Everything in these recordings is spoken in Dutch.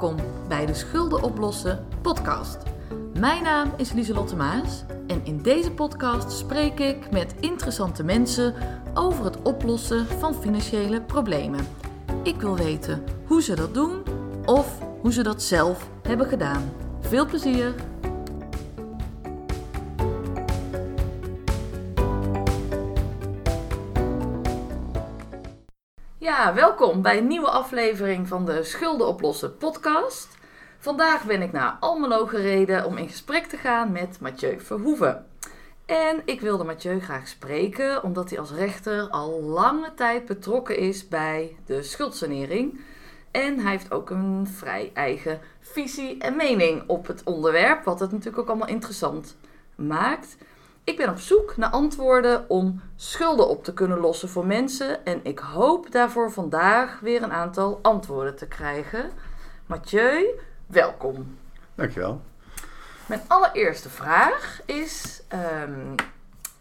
welkom bij de Schulden Oplossen podcast. Mijn naam is Lieselotte Maas en in deze podcast spreek ik met interessante mensen over het oplossen van financiële problemen. Ik wil weten hoe ze dat doen of hoe ze dat zelf hebben gedaan. Veel plezier! Ja, welkom bij een nieuwe aflevering van de Schulden Oplossen podcast. Vandaag ben ik naar Almelo gereden om in gesprek te gaan met Mathieu Verhoeven. En ik wilde Mathieu graag spreken omdat hij als rechter al lange tijd betrokken is bij de schuldsanering. En hij heeft ook een vrij eigen visie en mening op het onderwerp, wat het natuurlijk ook allemaal interessant maakt. Ik ben op zoek naar antwoorden om schulden op te kunnen lossen voor mensen en ik hoop daarvoor vandaag weer een aantal antwoorden te krijgen. Mathieu, welkom. Dankjewel. Mijn allereerste vraag is, ehm,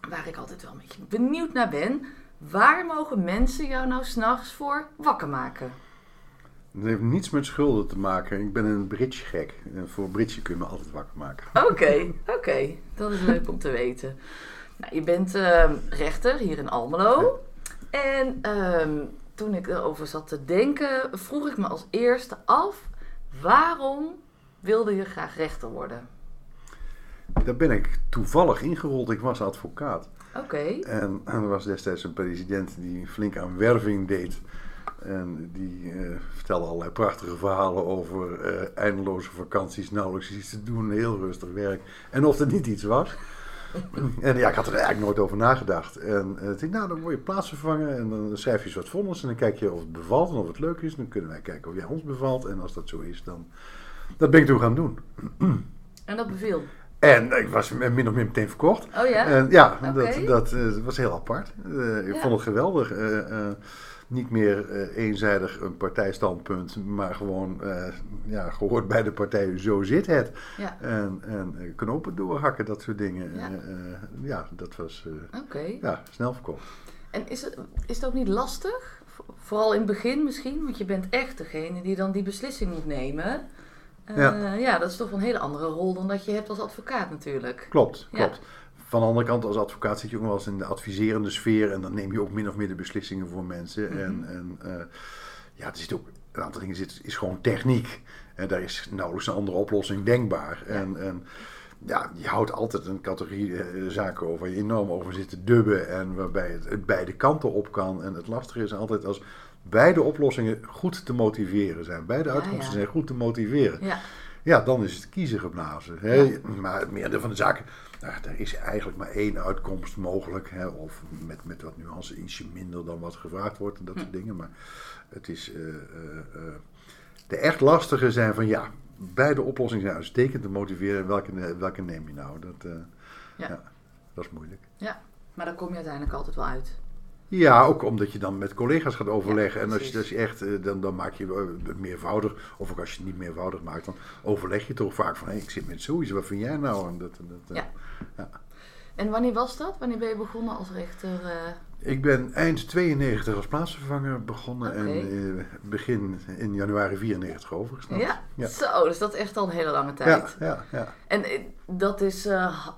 waar ik altijd wel een beetje benieuwd naar ben, waar mogen mensen jou nou s'nachts voor wakker maken? Het heeft niets met schulden te maken. Ik ben een bridge gek. En voor bridge kun je me altijd wakker maken. Oké, oké. Dat is leuk om te weten. Nou, je bent ehm, rechter hier in Almelo. En ehm, toen ik erover zat te denken, vroeg ik me als eerste af: waarom wilde je graag rechter worden? Daar ben ik toevallig ingerold. Ik was advocaat. Oké. En er was destijds een president die flink aan werving deed. En die eh, vertelde allerlei prachtige verhalen over eh, eindeloze vakanties, nauwelijks iets te doen, heel rustig werk. En of er niet iets was. en ja, ik had er eigenlijk nooit over nagedacht. En uh, ik nou, dan word je plaatsvervangen en dan schrijf je eens wat vonnis en dan kijk je of het bevalt en of het leuk is. Dan kunnen wij kijken of jij ons bevalt. En als dat zo is, dan... Dat ben ik toen gaan doen. En dat beviel? En ik was min of meer meteen verkocht. Oh ja? En ja, dat, dat was heel apart. Ik Ja. vond het geweldig. Niet meer eh, eenzijdig een partijstandpunt, maar gewoon eh, ja, gehoord bij de partij, zo zit het. Ja. En, en eh, knopen doorhakken, dat soort dingen. Ja. Ja, ja dat was ja, snel verkocht. En is het, is ook niet lastig? Vo- Vooral in het begin misschien, want je bent echt degene die dan die beslissing moet nemen. Ja. ja, dat is toch een hele andere rol dan dat je hebt als advocaat natuurlijk. Klopt, klopt. Van de andere kant, als advocaat zit je ook wel eens in de adviserende sfeer en dan neem je ook min of meer de beslissingen voor mensen. Mhm. En, en eh, ja, er zit ook een aantal dingen zit, is gewoon techniek. En daar is nauwelijks een andere oplossing denkbaar. Ja. En, en ja, je houdt altijd een categorie eh, zaken over waar je enorm over zit te dubben en waarbij het, het beide kanten op kan. En het lastige is altijd als beide oplossingen goed te motiveren zijn. Beide Ja, uitkomsten ja. zijn goed te motiveren. Ja, Ja, dan is het kiezen geblazen. Hè? Ja. Maar het meerdere van de zaken, nou, er is eigenlijk maar één uitkomst mogelijk. Hè? Of met, met wat nuance ietsje minder dan wat gevraagd wordt en dat Hm. soort dingen. Maar het is. eh, eh, eh, de echt lastige zijn van ja, beide oplossingen zijn uitstekend te motiveren. Welke, welke neem je nou? Dat, Ja. ja, dat is moeilijk. ja, maar daar kom je uiteindelijk altijd wel uit. Ja, ook omdat je dan met collega's gaat overleggen. Ja, en als je, als je echt, eh, dan, dan maak je eh, het meervoudig. Of ook als je het niet meervoudig maakt, dan overleg je toch vaak van... hé, ik zit met zoiets, wat vind jij nou? En dat, dat, eh, Ja. En wanneer was dat? Wanneer ben je begonnen als rechter? eh? Ik ben eind 92 als plaatsvervanger begonnen. En eh, begin in januari 94 overgestapt. Ja? Ja. Zo, dus dat is echt al een hele lange Ja, tijd. ja, ja. En eh, dat is,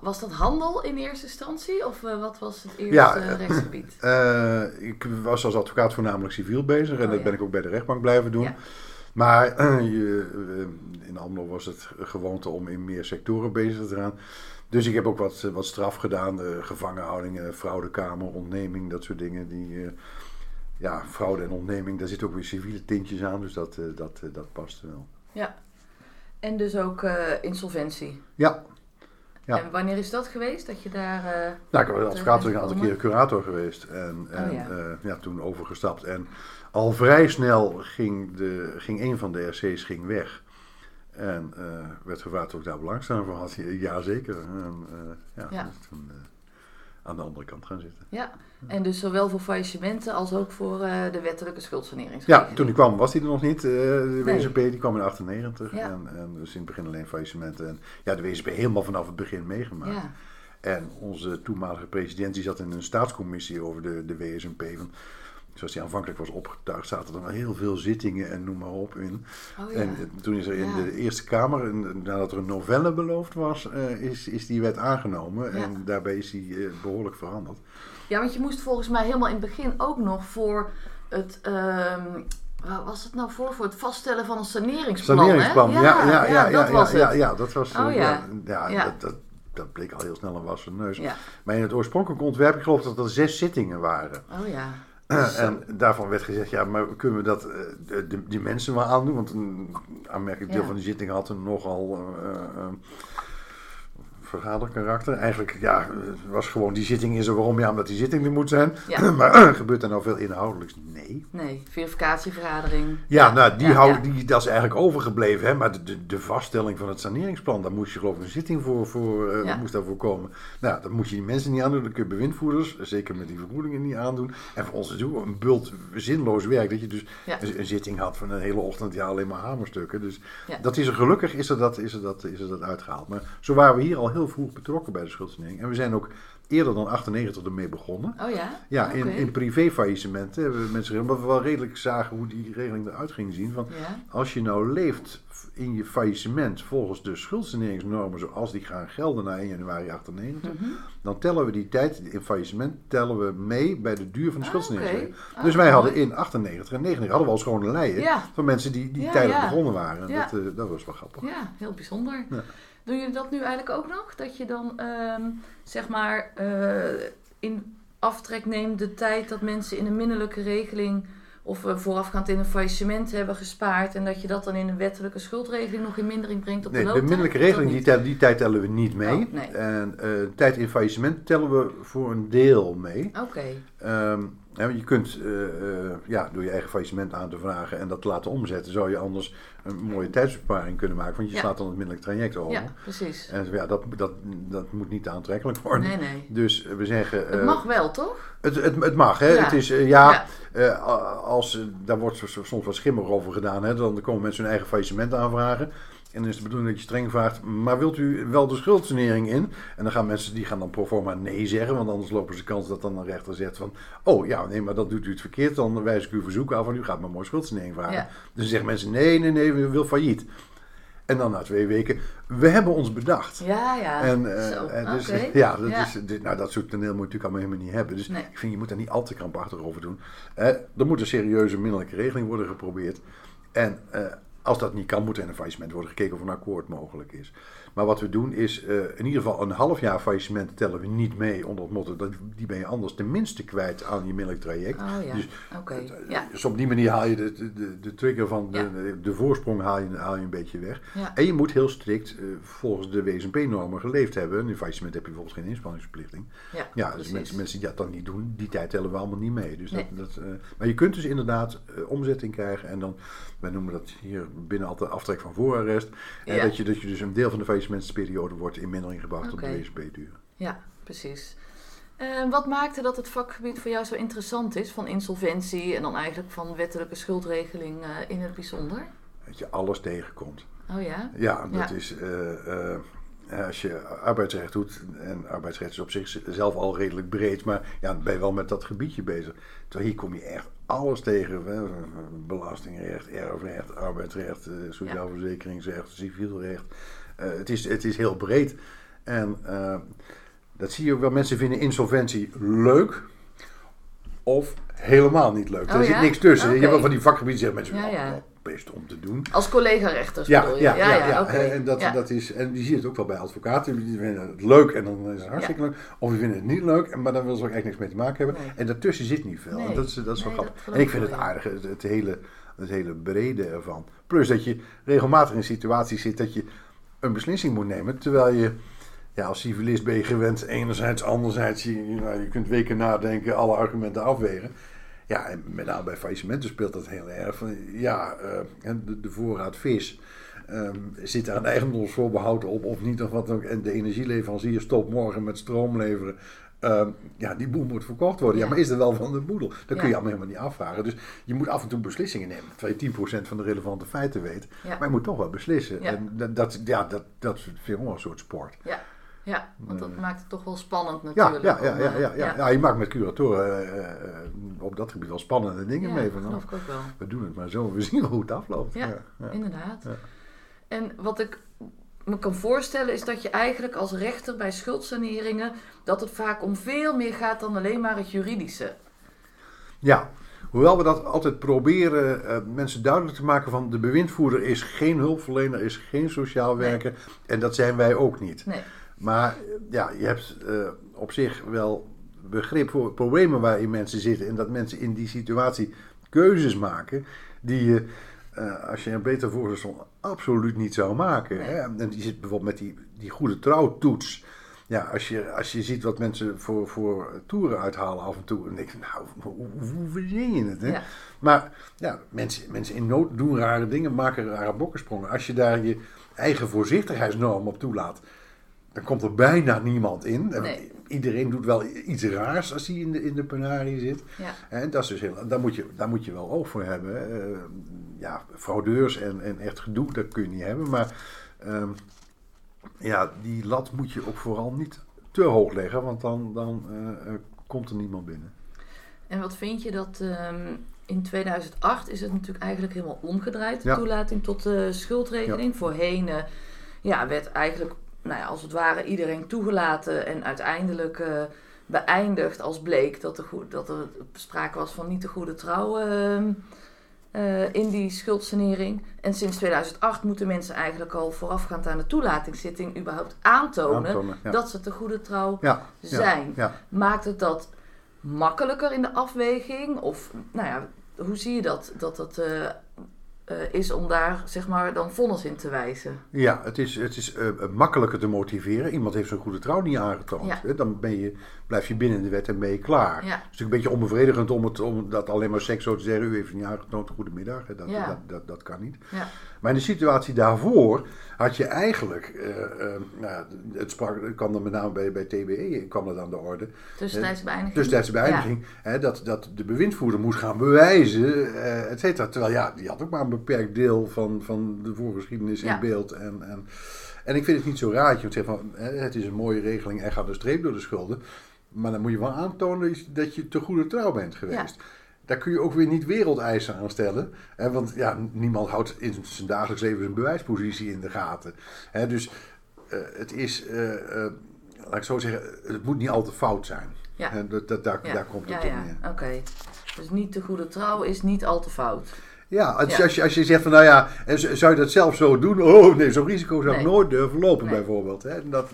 was dat handel in eerste instantie? Of wat was het eerste Ja, rechtsgebied? Ik was als advocaat voornamelijk civiel bezig. En Oh, dat ja. ben ik ook bij de rechtbank blijven doen. Ja. Maar je, in Almelo was het gewoonte om in meer sectoren bezig te gaan. Dus ik heb ook wat, wat straf gedaan. gevangenhoudingen, fraudekamer, ontneming, dat soort dingen. Die, eh, ja, fraude en ontneming, daar zitten ook weer civiele tintjes aan. Dus dat, eh, dat, eh, dat past wel. Ja. En dus ook insolventie. Ja, Ja. En wanneer is dat geweest? Dat je daar... Nou, ik ben als advocaat een aantal keer curator geweest. En, en Oh, ja. ja. ja, toen overgestapt. En al vrij snel ging, de, ging een van de RC's ging weg. En eh, werd gevraagd of ik daar belangstelling voor had. Ja, zeker. En, eh, ja, Ja. dus toen eh, aan de andere kant gaan zitten. Ja, en dus zowel voor faillissementen als ook voor de wettelijke Ja, schuldsaneringsregeling. toen ik kwam was die er nog niet. de Nee. WZP die kwam in 98. Ja. En, en dus in het begin alleen faillissementen. En ja, de WZP helemaal vanaf het begin meegemaakt. Ja, En onze toenmalige president die zat in een staatscommissie over de, de WSMP. Van, zoals die aanvankelijk was opgetuigd, zaten er wel heel veel zittingen en noem maar op in. Oh, ja. En eh, toen is er in Ja. de Eerste Kamer, en nadat er een novelle beloofd was, eh, is, is die wet aangenomen. Ja. En daarbij is die eh, behoorlijk veranderd. Ja, want je moest volgens mij helemaal in het begin ook nog voor het. ehm was het nou voor? Voor het vaststellen van een saneringsplan. hè? Saneringsplan, ja, ja, ja, ja, dat ja, was ja, het. ja, dat was. Oh, eh, ja. ja, Ja. Dat, dat, dat bleek al heel snel een wassen neus. Ja. Maar in het oorspronkelijke ontwerp, ik geloof dat er zes zittingen waren. Oh ja. En daarvan werd gezegd, ja, maar kunnen we dat, eh, de, de- die mensen wel aandoen? Want een aanmerkelijk deel Ja. van die zitting had een nogal eh, eh, vergaderkarakter. Eigenlijk, ja, het was gewoon, die zitting is er waarom? Ja, omdat die zitting er moet zijn. Ja. maar gebeurt er nou veel inhoudelijks? Nee. Nee, verificatievergadering. Ja, nou, die ja. Die, dat is eigenlijk overgebleven. Hè? Maar de, de, de vaststelling van het saneringsplan, daar moest je geloof ik een zitting voor, voor eh, Ja. moest daarvoor komen. Nou, dat moet je die mensen niet aandoen. Dat kun je bewindvoerders, zeker met die vergoedingen, niet aandoen. En voor ons is het ook een bult zinloos werk. Dat je dus een, een zitting had van een hele ochtend, ja, alleen maar hamerstukken. Dus dat is er gelukkig, is er dat, is, er dat, is er dat uitgehaald. Maar zo waren we hier al heel vroeg betrokken bij de schuldsanering. En we zijn ook eerder dan 98 ermee begonnen. Oh ja? Ja, in, in privéfaillissementen hebben we mensen omdat we wel redelijk zagen hoe die regeling eruit ging zien. Van, Ja. als je nou leeft in je faillissement volgens de schuldsaneringsnormen zoals die gaan gelden na 1 januari 98, Mhm. dan tellen we die tijd in faillissement tellen we mee bij de duur van de Ah, schuldsaneringsregeling. oké. Ah, dus wij hadden in 98 en 99 hadden we al schone lijnen Ja. van mensen die, die Ja, tijdig begonnen waren. Dat, eh, dat was wel grappig. Ja, heel bijzonder. Doen jullie dat nu eigenlijk ook nog? Dat je dan, ehm, zeg maar, eh, in aftrek neemt de tijd dat mensen in een minderlijke regeling of eh, voorafgaand in een faillissement hebben gespaard en dat je dat dan in een wettelijke schuldregeling nog in mindering brengt op Nee, de de looptijd? minderlijke Of dat regeling, die, tel- die tijd tellen we niet mee. Oh, nee. En eh, tijd in faillissement tellen we voor een deel mee. Oké, Ehm, want je kunt eh, eh, ja, door je eigen faillissement aan te vragen en dat te laten omzetten, zou je anders een mooie tijdsbesparing kunnen maken, want je Ja. slaat dan het minderlijk traject over. ja, precies. En ja, dat, dat, dat moet niet aantrekkelijk worden. Nee, nee. Dus we zeggen. Het eh, mag wel, toch? Het, het, het mag, hè? Ja. Het is, ja, Ja. als, daar wordt so- so- soms wat schimmig over gedaan. Hè? Dan komen mensen hun eigen faillissement aanvragen. En dan is de bedoeling dat je streng vraagt, maar wilt u wel de schuldsanering in? En dan gaan mensen, die gaan dan pro forma nee zeggen. Want anders lopen ze kans dat dan een rechter zegt van... Oh ja, nee, maar dat doet u het verkeerd. Dan wijs ik uw verzoek af en u gaat maar mooi schuldsanering vragen. Ja. Dus dan zeggen mensen, nee, nee, nee, we wil failliet. En dan na twee weken, we hebben ons bedacht. Ja, ja. En, Zo, eh, dus, ja, dat Ja. Is, dit- nou, dat soort toneel moet je natuurlijk allemaal helemaal niet hebben. Dus Nee. ik vind, je moet daar niet al te krampachtig over doen. Eh, er moet een serieuze minderlijke regeling worden geprobeerd. En als dat niet kan, moet er een faillissement worden gekeken of een akkoord mogelijk is. Maar wat we doen is, eh, in ieder geval een half jaar faillissement tellen we niet mee onder het motto dat die ben je anders tenminste kwijt aan je minderlijk traject. Oh ja, Dus het, eh, Ja, Dus op die manier haal je de, de, de, trigger van de, Ja. de, de voorsprong haal je, haal je een beetje weg. ja. En je moet heel strikt eh, volgens de WSMP-normen geleefd hebben. In faillissement heb je bijvoorbeeld geen inspanningsverplichting. ja, Ja, dus precies. mensen, mensen die dat dan niet doen, die tijd tellen we allemaal niet mee. Dus Nee. dat, dat, maar je kunt dus inderdaad omzetting krijgen en dan, wij noemen dat hier binnen altijd aftrek van voorarrest. En Ja. dat, je, dat je dus een deel van de faillissementsperiode wordt in mindering gebracht op de WSP-duur. Ja, precies. En wat maakte dat het vakgebied voor jou zo interessant is van insolventie en dan eigenlijk van wettelijke schuldregeling eh, in het bijzonder? Dat je alles tegenkomt. Oh ja? Ja, dat Ja. is. eh, eh, als je arbeidsrecht doet, en arbeidsrecht is op zichzelf al redelijk breed, maar ja, ben je wel met dat gebiedje bezig. Terwijl hier kom je echt alles tegen: hè, belastingrecht, erfrecht, arbeidsrecht, sociaal verzekeringsrecht, civiel recht. Eh, het, is, het is heel breed. En eh, dat zie je ook wel. Mensen vinden insolventie leuk. Of helemaal niet leuk. Oh, er zit ja? niks tussen. Je Oké. hebt wel van die vakgebieden zeggen mensen, Ja, oh, ja. nou, best om te doen. Als collega-rechters Ja, bedoel je? ja, ja, ja. En, dat, dat is, en je ziet het ook wel bij advocaten. Die vinden het leuk en dan is het hartstikke leuk. Of die vinden het niet leuk, en- maar dan willen ze ook echt niks mee te maken hebben. Nee. En daartussen zit niet veel. Nee. En dat is, dat is wel Nee, grappig. En ik vind het wel, ja. aardig, het, het hele, het hele brede ervan. Plus dat je regelmatig in situaties zit dat je een beslissing moet nemen. Terwijl je, ja, als civilist ben je gewend enerzijds, anderzijds. Je, nou, je kunt weken nadenken, alle argumenten afwegen. Ja, en met name bij faillissementen speelt dat heel erg. Van, ja, eh, de, de voorraad vis. ehm, zit daar een eigendomsvoorbehoud op of niet of wat ook. En de energieleverancier stopt morgen met stroom leveren. Ehm, ja, die boel moet verkocht worden. Ja, maar is er wel van de boedel? Dat kun Ja. je allemaal helemaal niet afvragen. Dus je moet af en toe beslissingen nemen. Terwijl je 10% van de relevante feiten weet. Ja. Maar je moet toch wel beslissen. En dat, dat, ja, dat, dat vind ik wel een soort sport. Ja. Ja, want dat maakt het toch wel spannend natuurlijk. ja, ja, om, ja, eh, ja, ja. ja, je maakt met curatoren eh, eh, op dat gebied wel spannende dingen mee. Van, geloof ik ook wel. we doen het maar zo, we zien hoe het afloopt. Ja, ja. Inderdaad. Ja. En wat ik me kan voorstellen is dat je eigenlijk als rechter bij schuldsaneringen dat het vaak om veel meer gaat dan alleen maar het juridische. Ja, hoewel we dat altijd proberen eh, mensen duidelijk te maken van de bewindvoerder is geen hulpverlener, is geen sociaal werker en dat zijn wij ook niet. Nee. Maar eh, ja, je hebt eh, op zich wel begrip voor problemen waarin mensen zitten en dat mensen in die situatie keuzes maken die je, eh, als je er beter voor stond, absoluut niet zou maken. Nee. Hè? En die zit bijvoorbeeld met die, die goede trouwtoets. Ja, als je, als je ziet wat mensen voor, voor toeren uithalen af en toe, dan denk je, nou, hoe, hoe verzin je het? Hè? Ja. Maar ja, mensen, mensen in nood doen rare dingen, maken rare bokkensprongen. Als je daar je eigen voorzichtigheidsnorm op toelaat, dan komt er bijna niemand in. Nee. Iedereen doet wel iets raars als hij in de, in de penarie zit. Ja. En dat is dus heel, daar, moet je, daar moet je wel oog voor hebben. Eh, ja, fraudeurs en, en echt gedoe, dat kun je niet hebben. Maar ehm, ja, die lat moet je ook vooral niet te hoog leggen, want dan, dan eh, komt er niemand binnen. En wat vind je dat ehm, in 2008 is het natuurlijk eigenlijk helemaal omgedraaid, de Ja. toelating tot de schuldregeling. Voorheen eh, ja, werd eigenlijk, nou ja, als het ware, iedereen toegelaten en uiteindelijk eh, beëindigd als bleek dat, er goed, dat er sprake was van niet de goede trouw ehm, eh, in die schuldsanering. En sinds 2008 moeten mensen eigenlijk al voorafgaand aan de toelatingszitting überhaupt aantonen, Aantonen, ja. dat ze te goede trouw Ja, zijn. Ja, Maakt het dat makkelijker in de afweging? Of nou ja, hoe zie je dat? Dat het eh, eh, is om daar zeg maar dan vonnis in te wijzen. Ja, het is, het is eh, makkelijker te motiveren. Iemand heeft zijn goede trouw niet aangetoond. Ja. Hè? Dan ben je, blijf je binnen de wet en ben je klaar. Ja. Het is natuurlijk een beetje onbevredigend om, het, om dat alleen maar seks zo te zeggen. U heeft niet aangetoond, goedemiddag. Hè? Dat, Ja. dat, dat, dat kan niet. Ja, Maar in de situatie daarvoor had je eigenlijk, eh, eh, nou, ja, het, sprak, het kwam dan met name bij, bij TBE, kwam dat aan de orde. tussentijdse beëindiging. Tussentijdse beëindiging, hè, dat, dat de bewindvoerder moest gaan bewijzen, eh et cetera. Terwijl ja, die had ook maar een beperkt deel van, van de voorgeschiedenis Ja. in beeld. En, en, en ik vind het niet zo raar dat je moet zeggen van, hè, het is een mooie regeling en gaat een streep door de schulden. Maar dan moet je wel aantonen dat je te goede trouw bent geweest. Daar kun je ook weer niet wereldeisen aan stellen. Hè, want ja, niemand houdt in zijn dagelijks leven zijn bewijspositie in de gaten. Hè, dus eh, het is, eh, eh, laat ik zo zeggen, het moet niet al te fout zijn. Ja. Hè, dat, dat, daar, ja. daar komt het ja, neer. Oké. Dus niet te goede trouw is niet al te fout. Ja, als, Ja. Als, je, als je zegt van nou ja, zou je dat zelf zo doen? Oh nee, zo'n risico zou ik Nee. nooit durven lopen Nee. bijvoorbeeld. Hè? En, dat,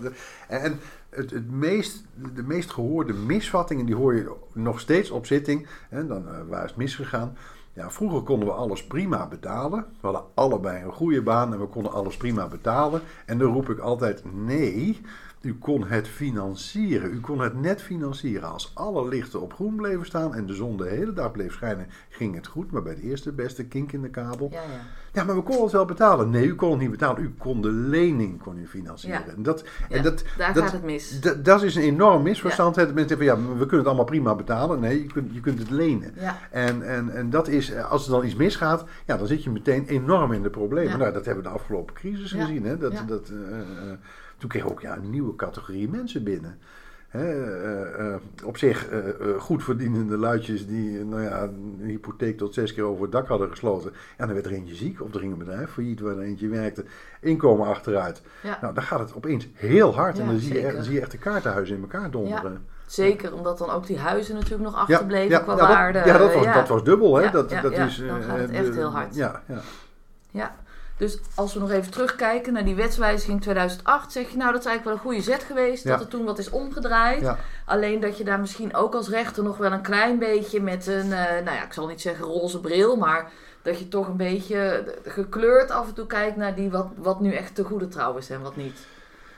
en het, meest, de meest gehoorde misvattingen, die hoor je nog steeds op zitting. Hè? Dan, eh, waar is het misgegaan? Ja, vroeger konden we alles prima betalen. We hadden allebei een goede baan en we konden alles prima betalen. En dan roep ik altijd nee. U kon het financieren. U kon het net financieren. Als alle lichten op groen bleven staan en de zon de hele dag bleef schijnen, ging het goed. Maar bij de eerste beste kink in de kabel. Ja, ja. Ja, maar we konden het wel betalen. Nee, u kon het niet betalen. U kon de lening kon u financieren. Ja. En dat, Ja, en dat, daar dat, gaat het mis. dat, dat is een enorm misverstand. Dat mensen zeggen van ja, we kunnen het allemaal prima betalen. Nee, je kunt, je kunt het lenen. Ja. En, en, en dat is, eh, als er dan iets misgaat, ja, dan zit je meteen enorm in de problemen. Ja. Nou, dat hebben we de afgelopen crisis Ja. gezien. Hè? Dat, Ja. dat, eh, eh, toen kreeg ook ja, een nieuwe categorie mensen binnen. Hè, eh, eh, op zich eh, goed verdienende luidjes die nou ja, een hypotheek tot zes keer over het dak hadden gesloten. Ja, dan werd er eentje ziek of er ging een bedrijf failliet waar er eentje werkte. Inkomen achteruit. Ja. Nou, dan gaat het opeens heel hard Ja, en dan zie je, echt, dan zie je echt de kaartenhuizen in elkaar donderen. Zeker, omdat dan ook die huizen natuurlijk nog achterbleven ja, qua ja, dat- waarde. ja, dat was, dat was dubbel. Hè? Dat, dat is, dan gaat het echt heel hard. Ja, ja. Dus als we nog even terugkijken naar die wetswijziging 2008, zeg je nou dat is eigenlijk wel een goede zet geweest, Ja. dat er toen wat is omgedraaid. Ja. Alleen dat je daar misschien ook als rechter nog wel een klein beetje met een, eh, nou ja, ik zal niet zeggen roze bril, maar dat je toch een beetje gekleurd af en toe kijkt naar die wat, wat nu echt te goede trouw is en wat niet.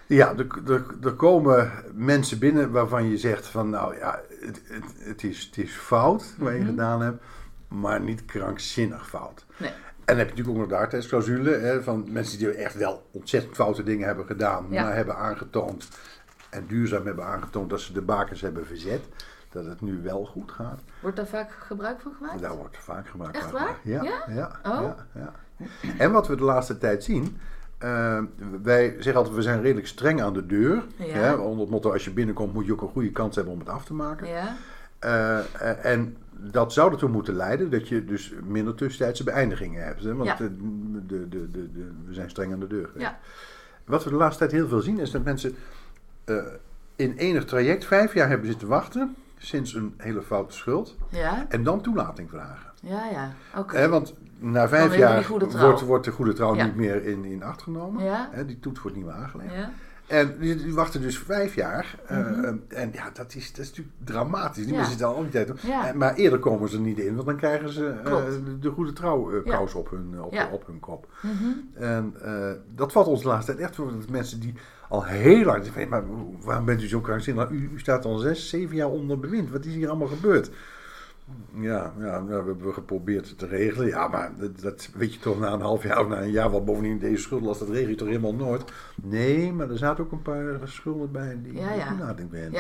Ja, er, er, er komen mensen binnen waarvan je zegt van nou ja, het, het, het, is, het is fout wat je Mhm. gedaan hebt, maar niet krankzinnig fout. Nee. En dan heb je natuurlijk ook nog de hardheidsclausule hè, van mensen die echt wel ontzettend foute dingen hebben gedaan, Ja. maar hebben aangetoond en duurzaam hebben aangetoond dat ze de bakens hebben verzet. Dat het nu wel goed gaat. Wordt daar vaak gebruik van gemaakt? Daar wordt vaak gebruik Echt van waar? gemaakt. Ja, Ja? ja, Oh. ja, ja. En wat we de laatste tijd zien, eh, wij zeggen altijd, we zijn redelijk streng aan de deur. Ja. Hè? Onder het motto, als je binnenkomt moet je ook een goede kans hebben om het af te maken. Ja. Eh, en dat zou ertoe moeten leiden dat je dus minder tussentijdse beëindigingen hebt. Hè? Want Ja. de, de, de, de, we zijn streng aan de deur. Ja. Wat we de laatste tijd heel veel zien is dat mensen eh, in enig traject vijf jaar hebben zitten wachten sinds een hele foute schuld Ja. en dan toelating vragen. Ja, ja. Oké. Want na vijf jaar wordt, wordt de goede trouw Ja. niet meer in, in acht genomen. Ja. Die toets wordt niet meer aangelegd. Ja. En die, wachten dus vijf jaar. eh, Mhm. en ja, dat is, dat is natuurlijk dramatisch. Die Ja. mensen zitten al die tijd. Ja. Eh, Maar eerder komen ze er niet in, want dan krijgen ze eh, de, de goede trouw eh, Ja. op, hun, op, Ja. op hun kop. Mhm. En dat valt ons de laatste tijd echt voor. Dat mensen die al heel lang zeggen: maar waarom bent u zo krankzinnig? Nou, U, u staat al zes, zeven jaar onder bewind. Wat is hier allemaal gebeurd? Ja, ja, nou, we hebben geprobeerd het te regelen. Ja, maar dat, dat weet je toch na een half jaar of na een jaar. Want bovendien deze schuldenlast, dat regel je toch helemaal nooit. Nee, maar er zaten ook een paar schulden bij die Ja, ja. Ja, En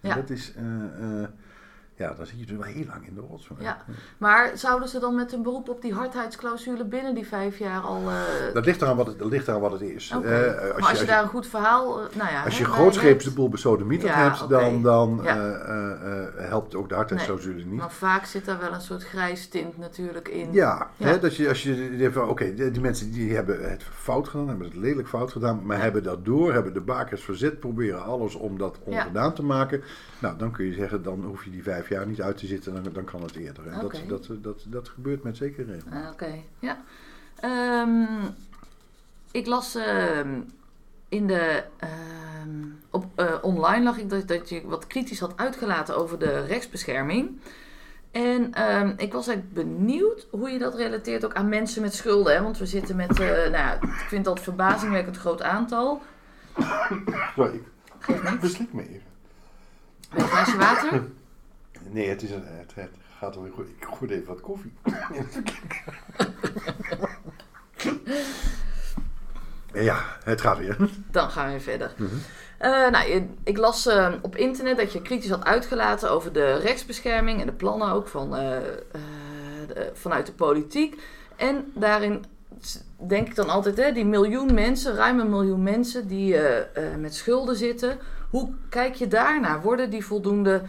ja. dat is, eh, eh, ja, dan zit je dus wel heel lang in de rots. Ja. Maar zouden ze dan met een beroep op die hardheidsclausule binnen die vijf jaar al... eh, Dat ligt eraan wat het, dat ligt eraan wat het is. Oké. Eh, maar als je, daar een goed verhaal... eh, nou ja, Als hè, je grootscheeps de boel besodemieterd Ja, hebt, oké. dan, dan Ja. helpt ook de hardheidsclausule niet. Maar vaak zit daar wel een soort grijs tint natuurlijk in. Ja. Hè, dat je, als je oké, die, die mensen die hebben het fout gedaan, hebben het lelijk fout gedaan, maar hebben dat door, hebben de bakers verzet, proberen alles om dat ongedaan te maken. Nou, dan kun je zeggen, dan hoef je die vijf jaar niet uit te zitten, dan, dan kan het eerder. En dat, dat, dat, dat gebeurt met zekere reden. Ah, Oké, ja. Ehm, ik las ehm, in de. ehm, op, eh, online lag ik dat, dat je wat kritisch had uitgelaten over de rechtsbescherming. En ik was eigenlijk benieuwd hoe je dat relateert ook aan mensen met schulden. Hè? Want we zitten met, eh, nou ja, ik vind dat verbazingwekkend groot aantal. Sorry, ik beslik me even. Een glaasje water? Nee, het, is een, het, het gaat goed. Ik gooi even wat koffie. ja, het gaat weer. Dan gaan we weer verder. Mhm. Eh, nou, ik las eh, op internet dat je kritisch had uitgelaten over de rechtsbescherming en de plannen ook van, eh, eh, de- vanuit de politiek. En daarin denk ik dan altijd, hè, die miljoen mensen, ruim een miljoen mensen die met schulden zitten. Hoe kijk je daarnaar? Worden die voldoende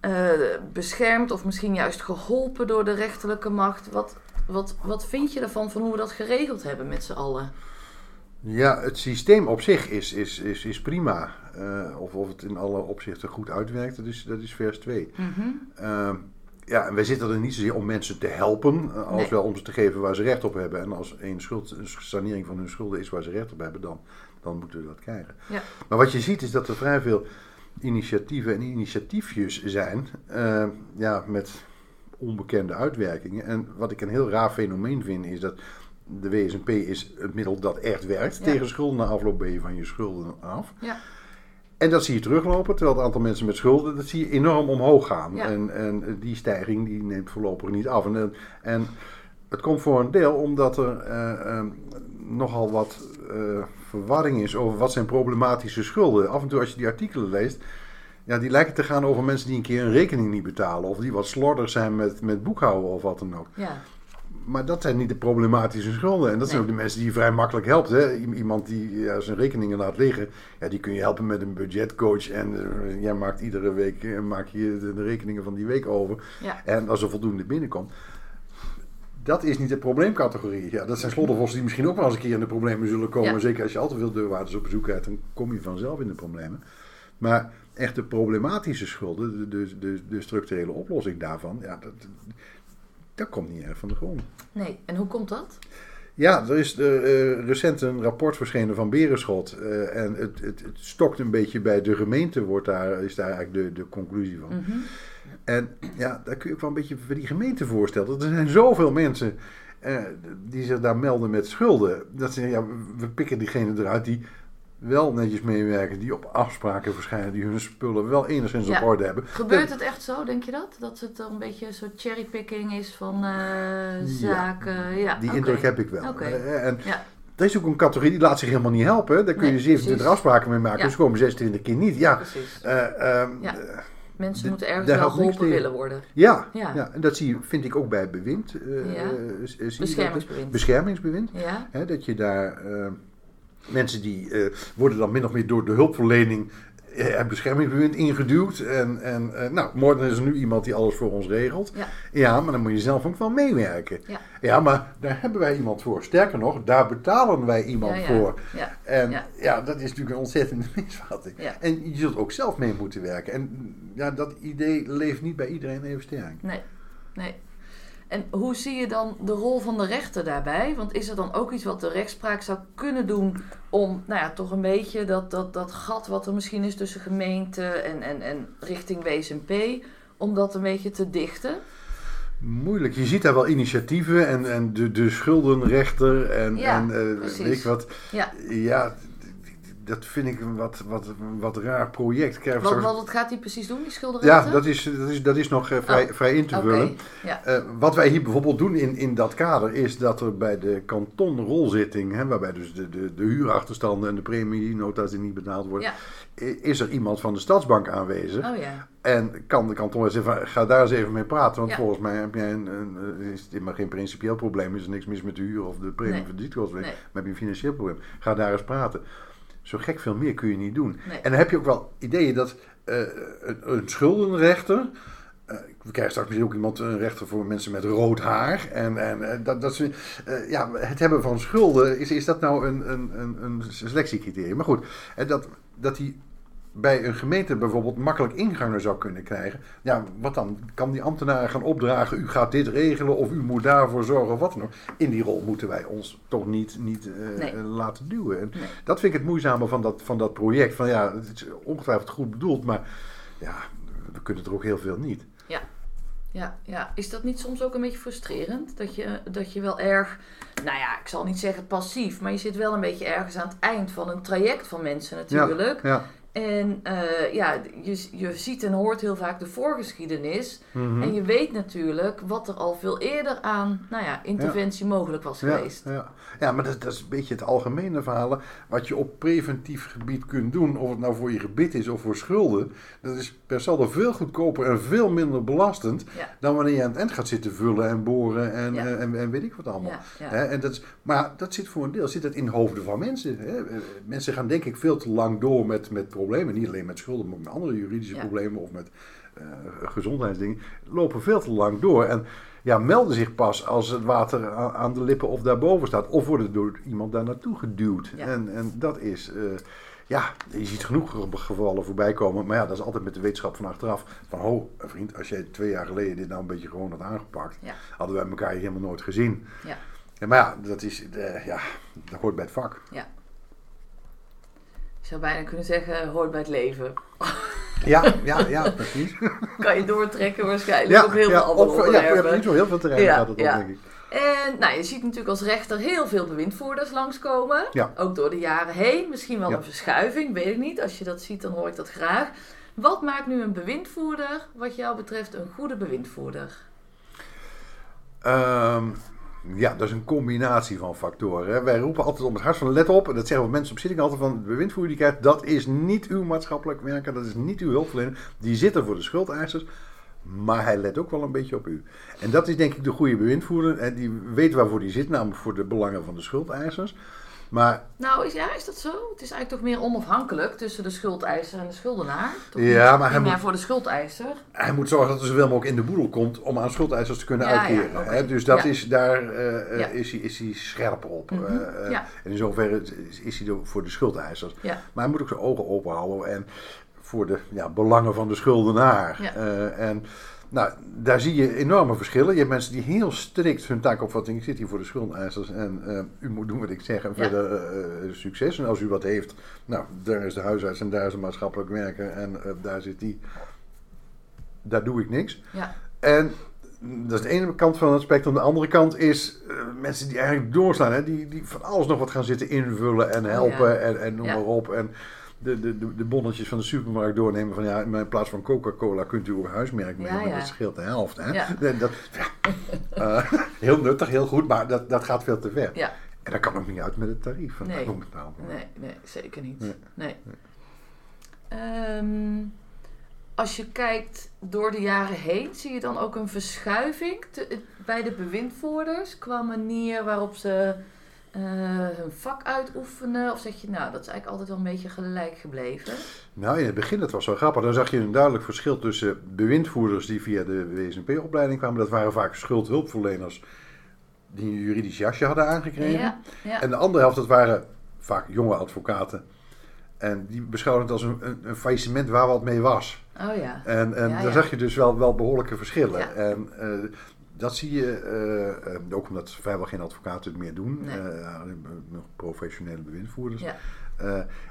eh, beschermd of misschien juist geholpen door de rechterlijke macht? Wat, wat, wat vind je ervan van hoe we dat geregeld hebben met z'n allen? Ja, het systeem op zich is, is, is, is prima. Eh, of, of het in alle opzichten goed uitwerkt, dat is, dat is vers 2. Mhm. Ehm, ja, en wij zitten er niet zozeer om mensen te helpen, eh, als Nee. wel om ze te geven waar ze recht op hebben. En als een, schuld, een sanering van hun schulden is waar ze recht op hebben, dan, dan moeten we dat krijgen. Ja. Maar wat je ziet is dat er vrij veel initiatieven en initiatiefjes zijn, eh, ja, met onbekende uitwerkingen. En wat ik een heel raar fenomeen vind, is dat de WSNP is het middel dat echt werkt. Ja. Tegen schulden na afloop ben je van je schulden af. Ja. En dat zie je teruglopen, terwijl het aantal mensen met schulden, dat zie je enorm omhoog gaan. Ja. En, en die stijging die neemt voorlopig niet af. En, en het komt voor een deel omdat er eh, eh, nogal wat verwarring is over wat zijn problematische schulden. Af en toe als je die artikelen leest, ja, die lijken te gaan over mensen die een keer een rekening niet betalen. Of die wat slordig zijn met, met boekhouden of wat dan ook. Ja. Maar dat zijn niet de problematische schulden. En dat zijn Nee. ook de mensen die je vrij makkelijk helpt. Hè? Iemand die ja, zijn rekeningen laat liggen, ja, die kun je helpen met een budgetcoach. En eh, jij maakt iedere week eh, maak je de, de rekeningen van die week over. Ja. En als er voldoende binnenkomt. Dat is niet de probleemcategorie. Ja, dat zijn sloddervossen die misschien ook wel eens een keer in de problemen zullen komen. Ja. Zeker als je al te veel deurwaarders op bezoek hebt, dan kom je vanzelf in de problemen. Maar echt de problematische schulden, de, de, de, de structurele oplossing daarvan, ja, dat, dat komt niet erg van de grond. Nee, en hoe komt dat? Ja, er is eh, recent een rapport verschenen van Berenschot. eh, en het, het, het stokt een beetje bij de gemeente, wordt daar, is daar eigenlijk de, de conclusie van. Mhm. En ja, daar kun je ook wel een beetje voor die gemeente voorstellen. Er zijn zoveel mensen eh, die zich daar melden met schulden. Dat ze zeggen, ja, we pikken diegenen eruit die wel netjes meewerken, die op afspraken verschijnen, die hun spullen wel enigszins Ja. op orde hebben. Gebeurt het echt zo, denk je dat? Dat het een beetje een soort cherrypicking is van eh, zaken? Ja, Die indruk heb ik wel. Oké. Eh, en Ja. er is ook een categorie die laat zich helemaal niet helpen. Daar kun je Nee, 27 precies. afspraken mee maken, dus komen 26 keer niet. Ja, Precies. Ja. eh, Mensen moeten ergens wel geholpen willen worden. ja, Ja. ja. en dat zie vind ik ook bij bewind. eh, Ja. eh, zie je dat? Beschermingsbewind. Beschermingsbewind. Ja, Hè, dat je daar, eh, mensen die eh, worden dan min of meer door de hulpverlening eh, beschermingsbewind ingeduwd. En, en eh, nou, morgen is er nu iemand die alles voor ons regelt. Ja. Ja, maar dan moet je zelf ook wel meewerken. Ja. Ja, maar daar hebben wij iemand voor. Sterker nog, daar betalen wij iemand Ja, voor. Ja. En Ja. ja. dat is natuurlijk een ontzettende misvatting. Ja. En je zult ook zelf mee moeten werken. En ja, dat idee leeft niet bij iedereen even sterk. Nee, nee. En hoe zie je dan de rol van de rechter daarbij? Want is er dan ook iets wat de rechtspraak zou kunnen doen om, nou ja, toch een beetje dat, dat, dat gat wat er misschien is tussen gemeente en, en, en richting WSMP, om dat een beetje te dichten? Moeilijk. Je ziet daar wel initiatieven en, en de, de schuldenrechter en, Ja, en eh, weet ik wat. Ja, Ja, dat vind ik een wat, wat, wat raar project. Wat, straks- wat, gaat hij precies doen, die schuldenrechter? ja, dat is, dat is, dat is nog eh, vrij, Oh, vrij in te vullen. ja. Eh, wat wij hier bijvoorbeeld doen in, in dat kader is dat er bij de kantonrolzitting, hè, waarbij dus de, de, de huurachterstanden en de premienota's die niet betaald worden, Ja. is er iemand van de Stadsbank aanwezig. Oh ja, En kan de kanton zeggen, van, ga daar eens even mee praten. Want Ja. volgens mij heb jij een, een, eh, is het maar geen principieel probleem. Is er niks mis met de huur of de premie Nee. van de. Nee. Maar heb je een financieel probleem. Ga daar eens praten. Zo gek veel meer kun je niet doen. Nee. En dan heb je ook wel ideeën dat eh, een, een schuldenrechter... eh, we krijgen straks misschien ook iemand, een rechter voor mensen met rood haar. En, en eh, dat, dat ze, ja, het hebben van schulden, is, is dat nou een, een, een, een selectiecriterium? Maar goed, hè, dat, dat die bij een gemeente bijvoorbeeld makkelijk ingangen zou kunnen krijgen. Ja, wat dan? Kan die ambtenaar gaan opdragen, u gaat dit regelen of u moet daarvoor zorgen of wat dan ook. In die rol moeten wij ons toch niet, niet eh, Nee. laten duwen. En Nee. Dat vind ik het moeizame van dat, van dat project. Van ja, het is ongetwijfeld goed bedoeld, maar ja, we kunnen er ook heel veel niet. ja, ja. Is dat niet soms ook een beetje frustrerend? Dat je, dat je wel erg, nou ja, ik zal niet zeggen passief, maar je zit wel een beetje ergens aan het eind van een traject van mensen natuurlijk. Ja, En eh, ja, je, je ziet en hoort heel vaak de voorgeschiedenis. mhm. En je weet natuurlijk wat er al veel eerder aan nou ja, interventie mogelijk was ja, geweest. ja. ja, maar dat, dat is een beetje het algemene verhaal. Wat je op preventief gebied kunt doen, of het nou voor je gebit is of voor schulden, dat is per saldo veel goedkoper en veel minder belastend dan wanneer je aan het eind gaat zitten vullen en boren en, Ja. en, en, en weet ik wat allemaal. Hè, en dat is, maar dat zit voor een deel zit dat in de hoofden van mensen. Hè. Eh, Mensen gaan denk ik veel te lang door met, met problemen. Niet alleen met schulden, maar ook met andere juridische Ja. problemen of met eh, gezondheidsdingen. Lopen veel te lang door. En ja, melden zich pas als het water aan, de lippen of daarboven staat. Of worden door iemand daar naartoe geduwd. Ja. En, en dat is... eh, ja, je ziet genoeg gevallen voorbij komen. Maar ja, dat is altijd met de wetenschap van achteraf. Van, ho, vriend, als jij twee jaar geleden dit nou een beetje gewoon had aangepakt... Ja. hadden wij elkaar helemaal nooit gezien. Ja. Ja, maar ja, dat, is, eh, ja, dat hoort bij het vak. Je zou bijna kunnen zeggen, hoort bij het leven. Ja, ja, ja, precies. Kan je doortrekken waarschijnlijk Ja, op heel ja, veel andere op- ja, je onderwerpen. hebt niet zo heel veel terrein Ja, gaat het ja. op, denk ik. En nou, je ziet natuurlijk als rechter heel veel bewindvoerders langskomen. Ja. Ook door de jaren heen. Misschien wel een verschuiving, weet ik niet. Als je dat ziet, dan hoor ik dat graag. Wat maakt nu een bewindvoerder, wat jou betreft, een goede bewindvoerder? Ehm, ja, dat is een combinatie van factoren. Wij roepen altijd om het hart van let op. En dat zeggen we mensen op zitting altijd van de krijgt. Dat is niet uw maatschappelijk werker. Dat is niet uw hulpverlener. Die zit er voor de schuldeisers. Maar hij let ook wel een beetje op u. En dat is denk ik de goede bewindvoerder. En die weet waarvoor die zit. Namelijk voor de belangen van de schuldeisers. Maar Nou, is, ja, is dat zo? Het is eigenlijk toch meer onafhankelijk tussen de schuldeiser en de schuldenaar? Toch Ja, maar hij moet- voor de schuldeiser? hij moet zorgen dat er zoveel mogelijk in de boedel komt om aan schuldeisers te kunnen Ja, ja, uitkeren. hè. Dus dat is, daar eh, eh, is, hij, is hij scherp op. Mhm, Eh. En in zoverre is, hij voor de schuldeisers. Maar hij moet ook zijn ogen open houden en voor de ja, belangen van de schuldenaar. En nou, daar zie je enorme verschillen. Je hebt mensen die heel strikt hun taakopvatting. Ik zit hier voor de schuldeisers en eh, u moet doen wat ik zeg en Ja. verder eh, eh, succes. En als u wat heeft, nou, daar is de huisarts en daar is een maatschappelijk werker en daar zit die. Daar doe ik niks. Ja. En dat is de ene kant van het spectrum. De andere kant is mensen die eigenlijk doorslaan. Hè? Die, die van alles nog wat gaan zitten invullen en helpen Oh ja. en, en noem Ja. maar op. En de, de, de, de bonnetjes van de supermarkt doornemen. Van ja, in plaats van Coca-Cola kunt u ook een huismerk nemen. Ja, ja. Dat scheelt de helft. Hè? Ja. Dat, dat- ja. Eh, heel nuttig, heel goed. Maar dat, dat gaat veel te ver. Ja. En dat kan ook niet uit met het tarief. Van Nee. betaald. Nee, nee, zeker niet. Nee. Nee. Ehm, als je kijkt door de jaren heen, zie je dan ook een verschuiving te- bij de bewindvoerders qua manier waarop ze eh, hun vak uitoefenen? Of zeg je, nou, dat is eigenlijk altijd wel een beetje gelijk gebleven? Nou, in het begin, dat was wel grappig. Dan zag je een duidelijk verschil tussen bewindvoerders die via de WSNP-opleiding kwamen. Dat waren vaak schuldhulpverleners die een juridisch jasje hadden aangekregen. Ja, ja. En de andere helft, dat waren vaak jonge advocaten. En die beschouwden het als een, een, een faillissement waar wat mee was. Oh ja. En, en Ja, daar zag je dus wel, wel behoorlijke verschillen. En eh, dat zie je, eh, eh, ook omdat vrijwel geen advocaten het meer doen. Nee. Eh, nog professionele bewindvoerders. Ja.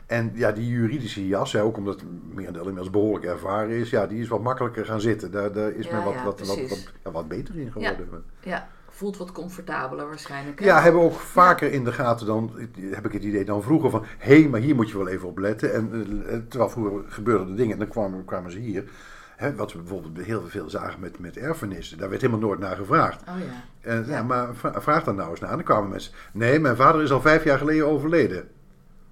En ja, die juridische jas, hè, ook omdat het merendeel inmiddels behoorlijk ervaren is, ja, die is wat makkelijker gaan zitten. Daar, daar is Ja, men wat, ja, wat, wat, wat, wat beter in geworden. ja, voelt wat comfortabeler waarschijnlijk. hè? Ja, hebben ook vaker in de gaten dan, heb ik het idee, dan vroeger van, hé, hey, maar hier moet je wel even op letten. En terwijl vroeger gebeurden de dingen en dan kwamen, kwamen ze hier. Hè, wat we bijvoorbeeld heel veel zagen met, met erfenissen, daar werd helemaal nooit naar gevraagd. Oh ja. En, ja. Ja. maar vra- vraag dan nou eens naar. En dan kwamen mensen, nee, mijn vader is al vijf jaar geleden overleden.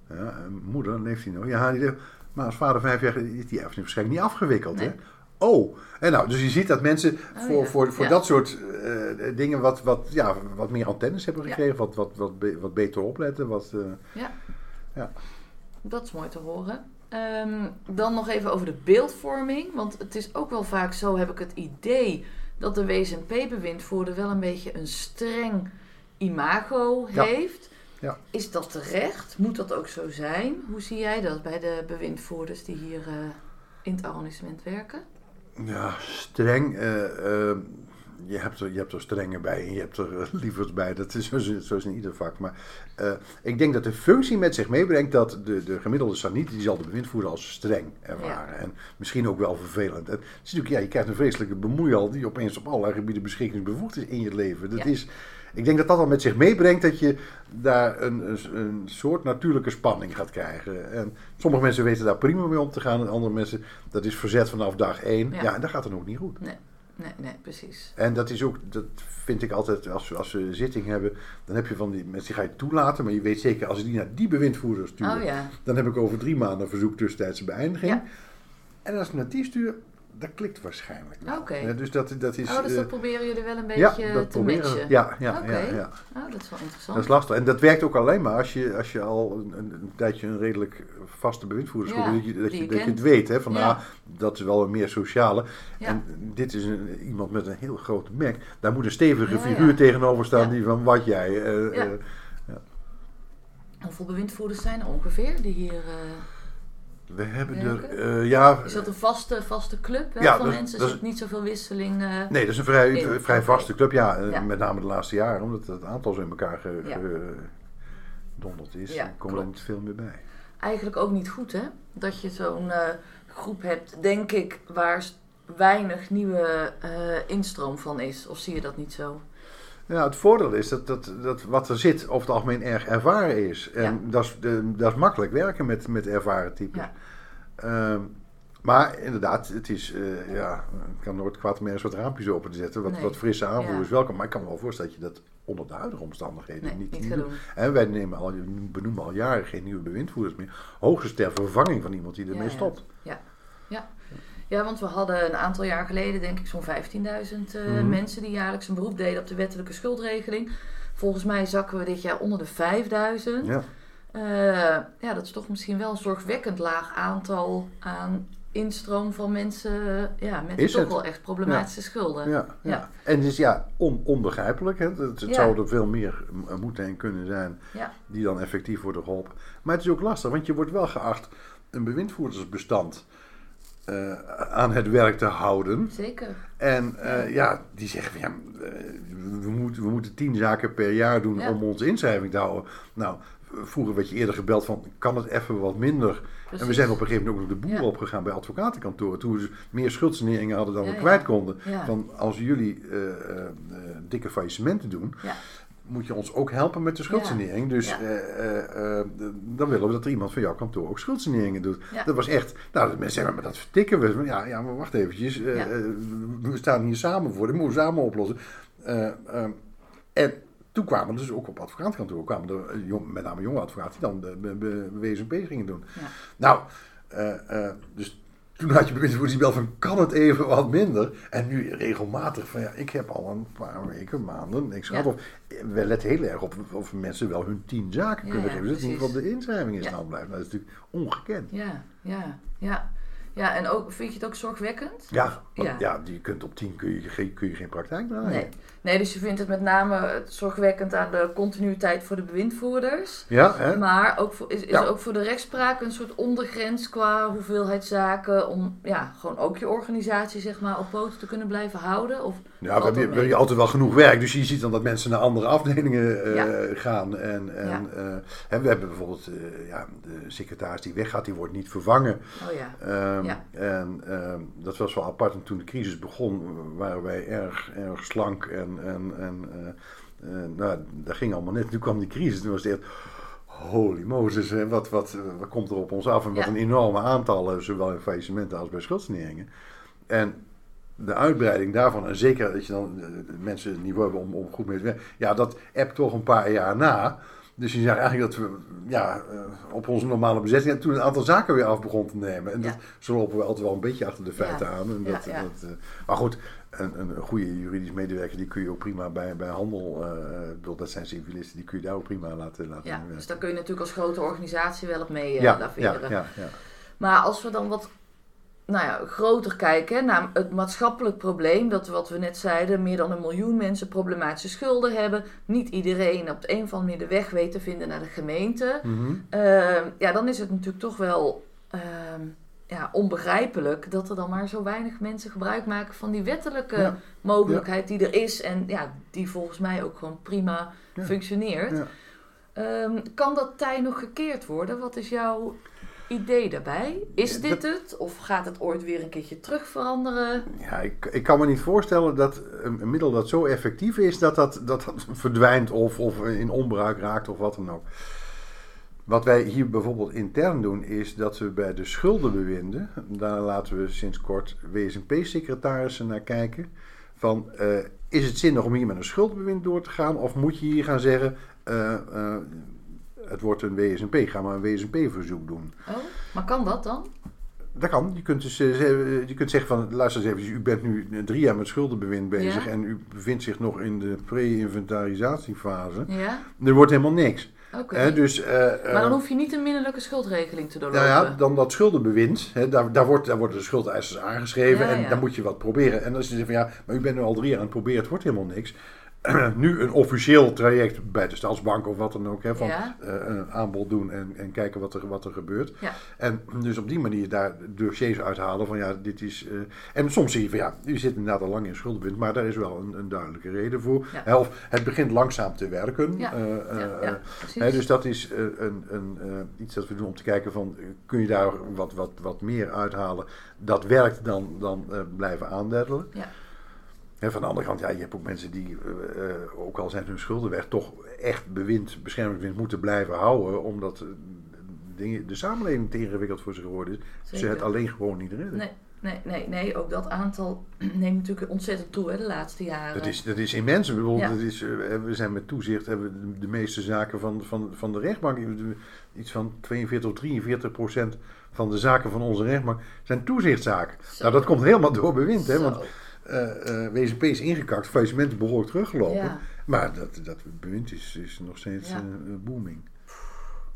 Ja, en moeder, leeft hij nog? Ja, die maar als vader vijf jaar geleden, is die erfenis waarschijnlijk niet afgewikkeld. Nee. Hè? Oh, en nou, dus je ziet dat mensen Oh, voor, ja. voor, voor Ja. dat soort eh, dingen wat, wat, ja, wat meer antennes hebben Ja. gekregen, wat, wat, wat, be- wat beter opletten. Wat, eh, Dat is mooi te horen. Ehm, dan nog even over de beeldvorming. Want het is ook wel vaak zo, heb ik het idee, dat de WSNP-bewindvoerder wel een beetje een streng imago Ja. heeft. Ja. Is dat terecht? Moet dat ook zo zijn? Hoe zie jij dat bij de bewindvoerders die hier eh, in het arrondissement werken? Ja, streng. eh, eh, je, hebt er, je hebt er strengen bij en je hebt er eh, lievers bij. Dat is zo, is- zo is in ieder vak. Maar eh, ik denk dat de functie met zich meebrengt dat de, de gemiddelde saniet, die zal de bewindvoerder als streng ervaren. En misschien ook wel vervelend. Het is natuurlijk, ja, je krijgt een vreselijke bemoeial die opeens op allerlei gebieden beschikkingsbevoegd is in je leven. Dat Ja. is, ik denk dat dat al met zich meebrengt dat je daar een, een, een soort natuurlijke spanning gaat krijgen. En sommige mensen weten daar prima mee om te gaan. En andere mensen, dat is verzet vanaf dag één. Ja. Ja, en dat gaat dan ook niet goed. Nee, nee, nee, precies. En dat is ook, dat vind ik altijd, als, we- als we een zitting hebben, dan heb je van die mensen die ga je toelaten. Maar je weet zeker, als je die naar die bewindvoerder stuurt, Oh ja. dan heb ik over drie maanden een verzoek tussentijdse beëindiging. Ja. En als ik naar die stuur, dat klikt waarschijnlijk wel. Oké. Dus dat, dat is... Oh, dus eh, dat proberen jullie wel een beetje ja, dat te we. matchen? Ja, ja, ja, ja. Oh, dat is wel interessant. Dat is lastig. En dat werkt ook alleen maar als je, als je al een, een, tijdje een redelijk vaste bewindvoerder Ja, dat je, dat je, dat het weet. Hè, van, Ja. ah, dat is wel een meer sociale. Ja. En dit is een, iemand met een heel grote mek. Daar moet een stevige figuur tegenover staan die van wat jij. Ja. eh, Hoeveel bewindvoerders zijn er ongeveer die hier... we hebben er, eh, ja, is dat een vaste, vaste club hè, Ja, van dat- mensen? dat Is het niet zoveel wisseling? eh, nee, dat is een vrij, In- vrij vaste club. Ja, eh, Ja. met name de laatste jaren, omdat het aantal zo in elkaar gedonderd is. Ja, komen er niet veel meer bij. Eigenlijk ook niet goed, hè? Dat je zo'n groep hebt, denk ik, waar weinig nieuwe instroom van is. Of zie je dat niet zo? Ja, het voordeel is dat, dat, dat wat er zit over het algemeen erg ervaren is. En Ja. dat, is de, dat is makkelijk werken met, met ervaren types. Ja. Ehm, maar inderdaad, het is, eh, ja, ik kan nooit kwaad om ergens wat raampjes open te zetten. Wat, Nee. wat frisse aanvoer Ja. is welkom. Maar ik kan me wel voorstellen dat je dat onder de huidige omstandigheden Nee, niet, niet doen. En wij nemen al, benoemen al jaren geen nieuwe bewindvoerders meer. Hoogstens ter vervanging van iemand die ermee Ja, ja. Ja, want we hadden een aantal jaar geleden, denk ik, zo'n 15.000 eh, Mhm. mensen die jaarlijks een beroep deden op de wettelijke schuldregeling. Volgens mij zakken we dit jaar onder de 5000. Ja. Eh, ja, dat is toch misschien wel een zorgwekkend laag aantal aan instroom van mensen ja, met Is toch het? wel echt problematische schulden. Ja, ja. Ja. En het is ja on, onbegrijpelijk. Hè? Het, het zou er veel meer moeten en kunnen zijn die dan effectief worden geholpen. Maar het is ook lastig, want je wordt wel geacht een bewindvoerdersbestand eh, aan het werk te houden. Zeker. En eh, ja, die zeggen van ja, eh, we, moeten, we moeten tien zaken per jaar doen Ja. om onze inschrijving te houden. Nou, vroeger werd je eerder gebeld van kan het even wat minder. En we zijn op een gegeven moment ook nog de boer Ja. opgegaan bij advocatenkantoren. Toen we dus meer schuldsaneringen hadden dan Ja, we kwijt konden. Van als jullie dikke faillissementen doen, Ja. Moet je ons ook helpen met de schuldsanering. Dus Ja. eh, eh, eh, dan willen we dat er iemand van jouw kantoor ook schuldsaneringen doet. Dat was echt, nou mensen zeggen, maar dat vertikken we. Ja, ja maar wacht eventjes. we staan hier samen voor, dat moeten we samen oplossen. En toen kwamen dus ook op advocatenkantoor, kwamen er jong, met name jonge advocaten die dan de, de, de gingen doen. Nou, dus toen had je bewindsvoerders die bel van kan het even wat minder. En nu regelmatig van ja, ik heb al een paar weken, maanden niks gehad. Ja. Of we letten heel erg op of mensen wel hun tien zaken Ja, kunnen ja, geven. Ieder geval de inschrijving in stand blijft. Nou, Dat is natuurlijk ongekend. Ja, ja, ja. Ja, en ook, vind je het ook zorgwekkend? Ja, want, Ja. ja. die kunt op tien kun je, geen- kun je geen praktijk draaien. Nee. nee, dus je vindt het met name zorgwekkend aan de continuïteit voor de bewindvoerders. Ja, hè? Maar ook voor, is, is Ja. er ook voor de rechtspraak een soort ondergrens qua hoeveelheid zaken om ja, gewoon ook je organisatie zeg maar op poten te kunnen blijven houden? Of Ja, we hebben, we altijd wel genoeg werk. Dus je ziet dan dat mensen naar andere afdelingen eh, Ja. gaan. En, en, eh, we hebben bijvoorbeeld eh, ja, de secretaris die weggaat, die wordt niet vervangen. Oh ja. Ehm, Ja. En ehm, dat was wel apart. En toen de crisis begon, waren wij erg, erg slank. En, en, en eh, eh, nou, dat ging allemaal net. Toen kwam die crisis. Toen was het echt, holy Moses, hè, wat, wat, wat komt er op ons af? En wat Ja. een enorme aantallen, zowel in faillissementen als bij schuldsaneringen. En de uitbreiding daarvan, en zeker dat je dan eh, mensen het niveau hebben om, om goed mee te werken, ja, dat appt toch een paar jaar na. Dus je zegt eigenlijk dat we ja, eh, op onze normale bezetting en toen een aantal zaken weer af begon te nemen. En Ja. dat, zo lopen we altijd wel een beetje achter de feiten Ja. aan. En dat, ja. Dat, eh, maar goed, een, een goede juridisch medewerker die kun je ook prima bij, bij handel, bedoel, dat zijn civilisten, die kun je daar ook prima laten, laten ja. werken. Dus daar kun je natuurlijk als grote organisatie wel op mee ja, laveren. ja, ja. Maar als we dan wat nou ja, groter kijken naar het maatschappelijk probleem, dat wat we net zeiden, meer dan een miljoen mensen problematische schulden hebben, niet iedereen op de een of andere manier de weg weet te vinden naar de gemeente, Mhm. Ehm, ja, dan is het natuurlijk toch wel ehm, ja, onbegrijpelijk dat er dan maar zo weinig mensen gebruik maken van die wettelijke Ja. mogelijkheid die er is en ja, die volgens mij ook gewoon prima Ja. functioneert. Ehm, kan dat tij nog gekeerd worden? Wat is jouw idee daarbij? Is Ja, dit het? Of gaat het ooit weer een keertje terug veranderen? Ja, ik, ik kan me niet voorstellen dat een, middel dat zo effectief is, dat dat, dat, dat verdwijnt of, of in onbruik raakt of wat dan ook. Wat wij hier bijvoorbeeld intern doen, is dat we bij de schuldenbewinden, daar laten we sinds kort WSNP-secretarissen naar kijken. Van, eh, is het zinnig om hier met een schuldenbewind door te gaan? Of moet je hier gaan zeggen, eh, eh, het wordt een WSNP, ga maar een WSNP-verzoek doen. Oh, maar kan dat dan? Dat kan. Je kunt, dus, eh, ze- je kunt zeggen van, luister eens even, u bent nu drie jaar met schuldenbewind bezig Ja. en u bevindt zich nog in de pre-inventarisatiefase. Ja, Er wordt helemaal niks. oké. Hè, dus, eh, eh, Maar dan hoef je niet een minderlijke schuldregeling te doorlopen. nou ja, dan dat schuldenbewind, hè, daar, daar, wordt, daar worden de schuldeisers aangeschreven Ja, en ja. dan moet je wat proberen. En dan is het van ja, maar u bent nu al drie jaar aan het proberen, het wordt helemaal niks. nu een officieel traject bij de Stadsbank of wat dan ook, hè, van Ja. eh, een aanbod doen en, en kijken wat er, wat er gebeurt. Ja. En dus op die manier daar dossiers uithalen van ja, dit is... eh, en soms zie je van ja, u zit inderdaad al lang in schuldenbewind, maar daar is wel een, een duidelijke reden voor. Ja. Hè, Of het begint langzaam te werken. Eh. Hè, dus dat is een, een, iets dat we doen om te kijken van, kun je daar wat, wat, wat meer uithalen? Dat werkt dan, dan blijven aandeddelen. Ja. En van de andere kant, ja, je hebt ook mensen die, eh, eh, ook al zijn hun schulden weg, toch echt bewind, beschermingsbewind moeten blijven houden, omdat eh, dingen, de samenleving te ingewikkeld voor ze geworden is. Ze het alleen gewoon niet redden. Nee, nee, nee, nee, ook dat aantal neemt natuurlijk ontzettend toe hè, de laatste jaren. Dat is, dat is immens. Ja. dat is, we zijn met toezicht hebben de, de meeste zaken van, van, van de rechtbank. Iets van 42 of 43 procent van de zaken van onze rechtbank zijn toezichtzaken. Zo. Nou, dat komt helemaal door bewind. Hè, Zo. want eh eh WZP is ingekakt, faillissementen behoorlijk teruggelopen. Ja. Maar dat, dat bewind is, is nog steeds Ja. eh, booming.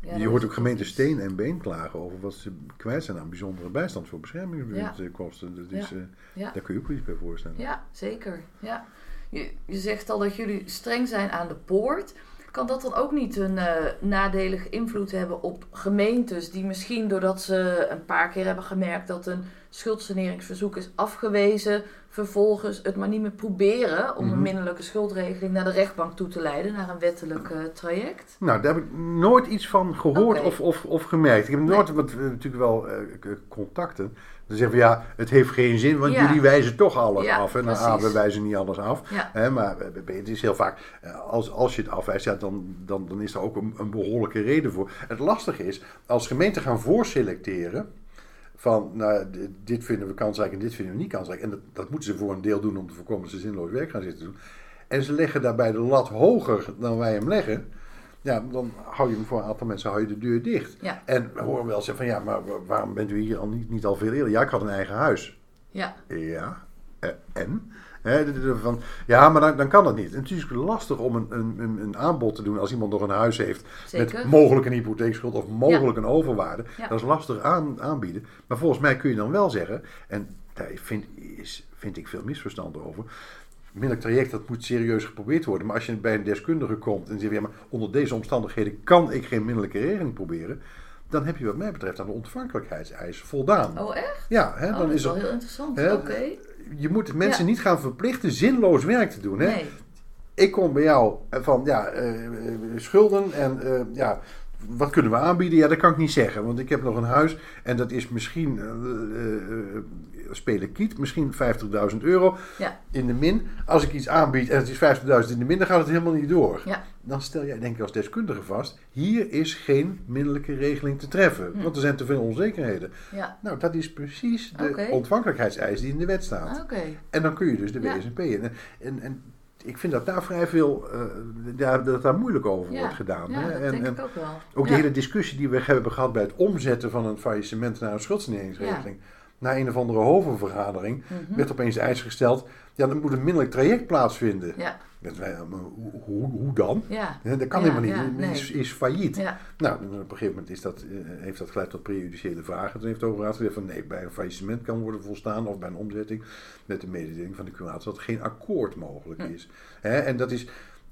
Ja, je dat hoort ook gemeenten fantastisch. steen en been klagen over wat ze kwijt zijn aan bijzondere bijstand voor beschermingsbewindkosten. Dat is, Ja. Ja. Daar kun je ook iets bij voorstellen. Ja, zeker. Ja. Je, je zegt al dat jullie streng zijn aan de poort. Kan dat dan ook niet een eh, nadelige invloed hebben op gemeentes die misschien doordat ze een paar keer hebben gemerkt dat een schuldsaneringsverzoek is afgewezen, vervolgens het maar niet meer proberen om Mhm. een minderlijke schuldregeling naar de rechtbank toe te leiden, naar een wettelijk eh, traject? Nou, daar heb ik nooit iets van gehoord of, of, of gemerkt. Ik heb nooit wat, eh, natuurlijk wel eh, contacten. Dan zeggen we ja, het heeft geen zin, want Ja. jullie wijzen toch alles Ja, af. En nou, precies. ah, we wijzen niet alles af. Ja, Hè, maar het is heel vaak, als, als je het afwijst, ja, dan, dan, dan is er ook een, een behoorlijke reden voor. Het lastige is, als gemeenten gaan voorselecteren, van nou, dit vinden we kansrijk en dit vinden we niet kansrijk. En dat, dat moeten ze voor een deel doen om te voorkomen dat ze zinloos werk gaan zitten doen. En ze leggen daarbij de lat hoger dan wij hem leggen. ja, dan hou je voor een aantal mensen hou je de deur dicht. Ja. En we horen wel zeggen van ja, maar wa- waarom bent u hier al niet, niet al veel eerder? Ja, ik had een eigen huis. Ja, Ja, eh, en? Van, ja, maar dan, dan kan dat niet. En het is natuurlijk lastig om een, een, een, aanbod te doen als iemand nog een huis heeft zeker. met mogelijk een hypotheekschuld of mogelijk een overwaarde. Ja. Dat is lastig aan, aanbieden. Maar volgens mij kun je dan wel zeggen, en daar vind, is, vind ik veel misverstand over. Middelijk traject, dat moet serieus geprobeerd worden. Maar als je bij een deskundige komt en zegt, ja, maar onder deze omstandigheden kan ik geen middelijke regeling proberen. Dan heb je wat mij betreft aan de ontvankelijkheidseis voldaan. Oh, echt? Ja, hè, Oh, dan dat is wel het, heel interessant. Oké. Je moet mensen Ja. niet gaan verplichten zinloos werk te doen. Hè? Nee. Ik kom bij jou van ja, eh, eh, schulden en eh, ja, wat kunnen we aanbieden? Ja, dat kan ik niet zeggen, want ik heb nog een huis en dat is misschien eh, eh, eh, spelen kiet, misschien 50.000 euro Ja. in de min. Als ik iets aanbied en het is 50.000 in de min, dan gaat het helemaal niet door. Ja. Dan stel jij denk ik als deskundige vast, hier is geen middelijke regeling te treffen, Hm. want er zijn te veel onzekerheden. Ja. Nou, dat is precies de ontvankelijkheidseis die in de wet staat. En dan kun je dus de. WSNP in. En, en, en ik vind dat daar vrij veel, eh, daar, dat daar moeilijk over Ja. wordt gedaan. Ja, hè. dat En, denk en ik ook wel. ook de hele discussie die we hebben gehad bij het omzetten van een faillissement naar een schuldsaneringsregeling. Na een of andere hovenvergadering Mhm. werd opeens de eis gesteld, ja, dan moet een middelijk traject plaatsvinden. Ja. Dat wij, hoe, hoe, dan? Ja. Dat kan helemaal niet. ja, Het nee. is, is failliet. Nou, op een gegeven moment is dat, eh, heeft dat geleid tot prejudiciële vragen. Toen heeft de overraad gezegd van nee, bij een faillissement kan worden volstaan of bij een omzetting met de mededeling van de curator dat geen akkoord mogelijk Hm. is. En dat is,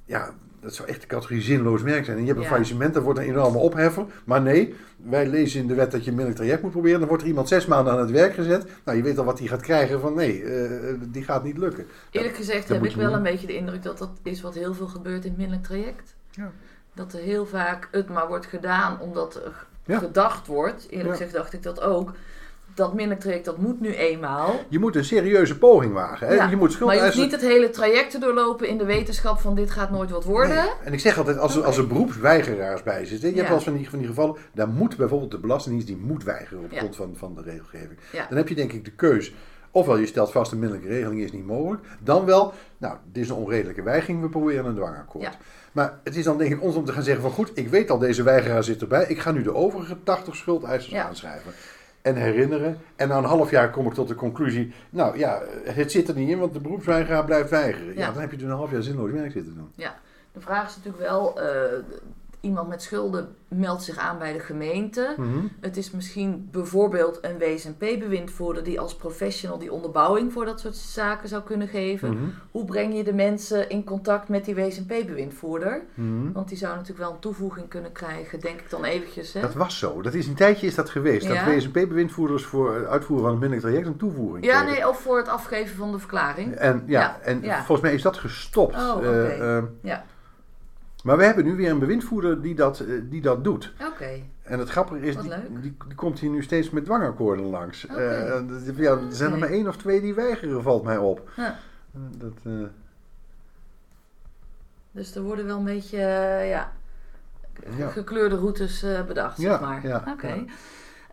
ja, dat zou echt de categorie zinloos werk zijn. En je hebt een Ja. faillissement, dat wordt een enorme opheffer. Maar nee, wij lezen in de wet dat je een middelijk traject moet proberen. Dan wordt er iemand zes maanden aan het werk gezet. Nou, je weet al wat hij gaat krijgen van nee, eh, die gaat niet lukken. Eerlijk gezegd dat heb ik wel doen. een beetje de indruk dat dat is wat heel veel gebeurt in het middelijk traject. Ja. Dat er heel vaak het maar wordt gedaan omdat er Ja. gedacht wordt. Eerlijk Ja. gezegd dacht ik dat ook. Dat middelijk traject dat moet nu eenmaal. Je moet een serieuze poging wagen. Hè? Ja, Je moet Maar je hoeft niet het hele traject te doorlopen in de wetenschap van dit gaat nooit wat worden. Nee. En ik zeg altijd, als er, als er beroepsweigeraars bij zitten, je Ja. hebt wel eens van die, van die gevallen, daar moet bijvoorbeeld de Belastingdienst, die moet weigeren op Ja. grond van, van de regelgeving. Dan heb je denk ik de keus, ofwel je stelt vast een middelijke regeling is niet mogelijk, dan wel, nou, dit is een onredelijke weigering, we proberen een dwangakkoord. Maar het is dan denk ik ons om te gaan zeggen van goed, ik weet al, deze weigeraar zit erbij, ik ga nu de overige 80 schuldeisers aanschrijven. En herinneren. En na een half jaar kom ik tot de conclusie. Nou ja, het zit er niet in, want de beroepsweigeraar blijft weigeren. Ja, Ja. dan heb je dus een half jaar zinloos werk zitten doen. De vraag is natuurlijk wel, eh, iemand met schulden meldt zich aan bij de gemeente. Mhm. Het is misschien bijvoorbeeld een WSNP-bewindvoerder die als professional die onderbouwing voor dat soort zaken zou kunnen geven. Mhm. Hoe breng je de mensen in contact met die WSNP-bewindvoerder? Mhm. Want die zou natuurlijk wel een toevoeging kunnen krijgen, denk ik dan eventjes. Hè? Dat was zo. Dat is een tijdje is dat geweest. Ja. Dat WSNP-bewindvoerders voor het uitvoeren van een middelijk traject een toevoeging Ja, kregen. nee, of voor het afgeven van de verklaring. En, ja, Ja, en ja. volgens mij is dat gestopt. Oh, oké. Eh, eh, Ja. Maar we hebben nu weer een bewindvoerder die dat, eh, die dat doet. Oké, En het grappige is, die, die, die komt hier nu steeds met dwangakkoorden langs. Oké. Eh, dat- ja, er zijn er maar één of twee die weigeren, valt mij op. Ja. Eh, Dat, eh, dus er worden wel een beetje, eh, ja, gekleurde routes eh, bedacht, Ja, zeg maar. ja, Oké.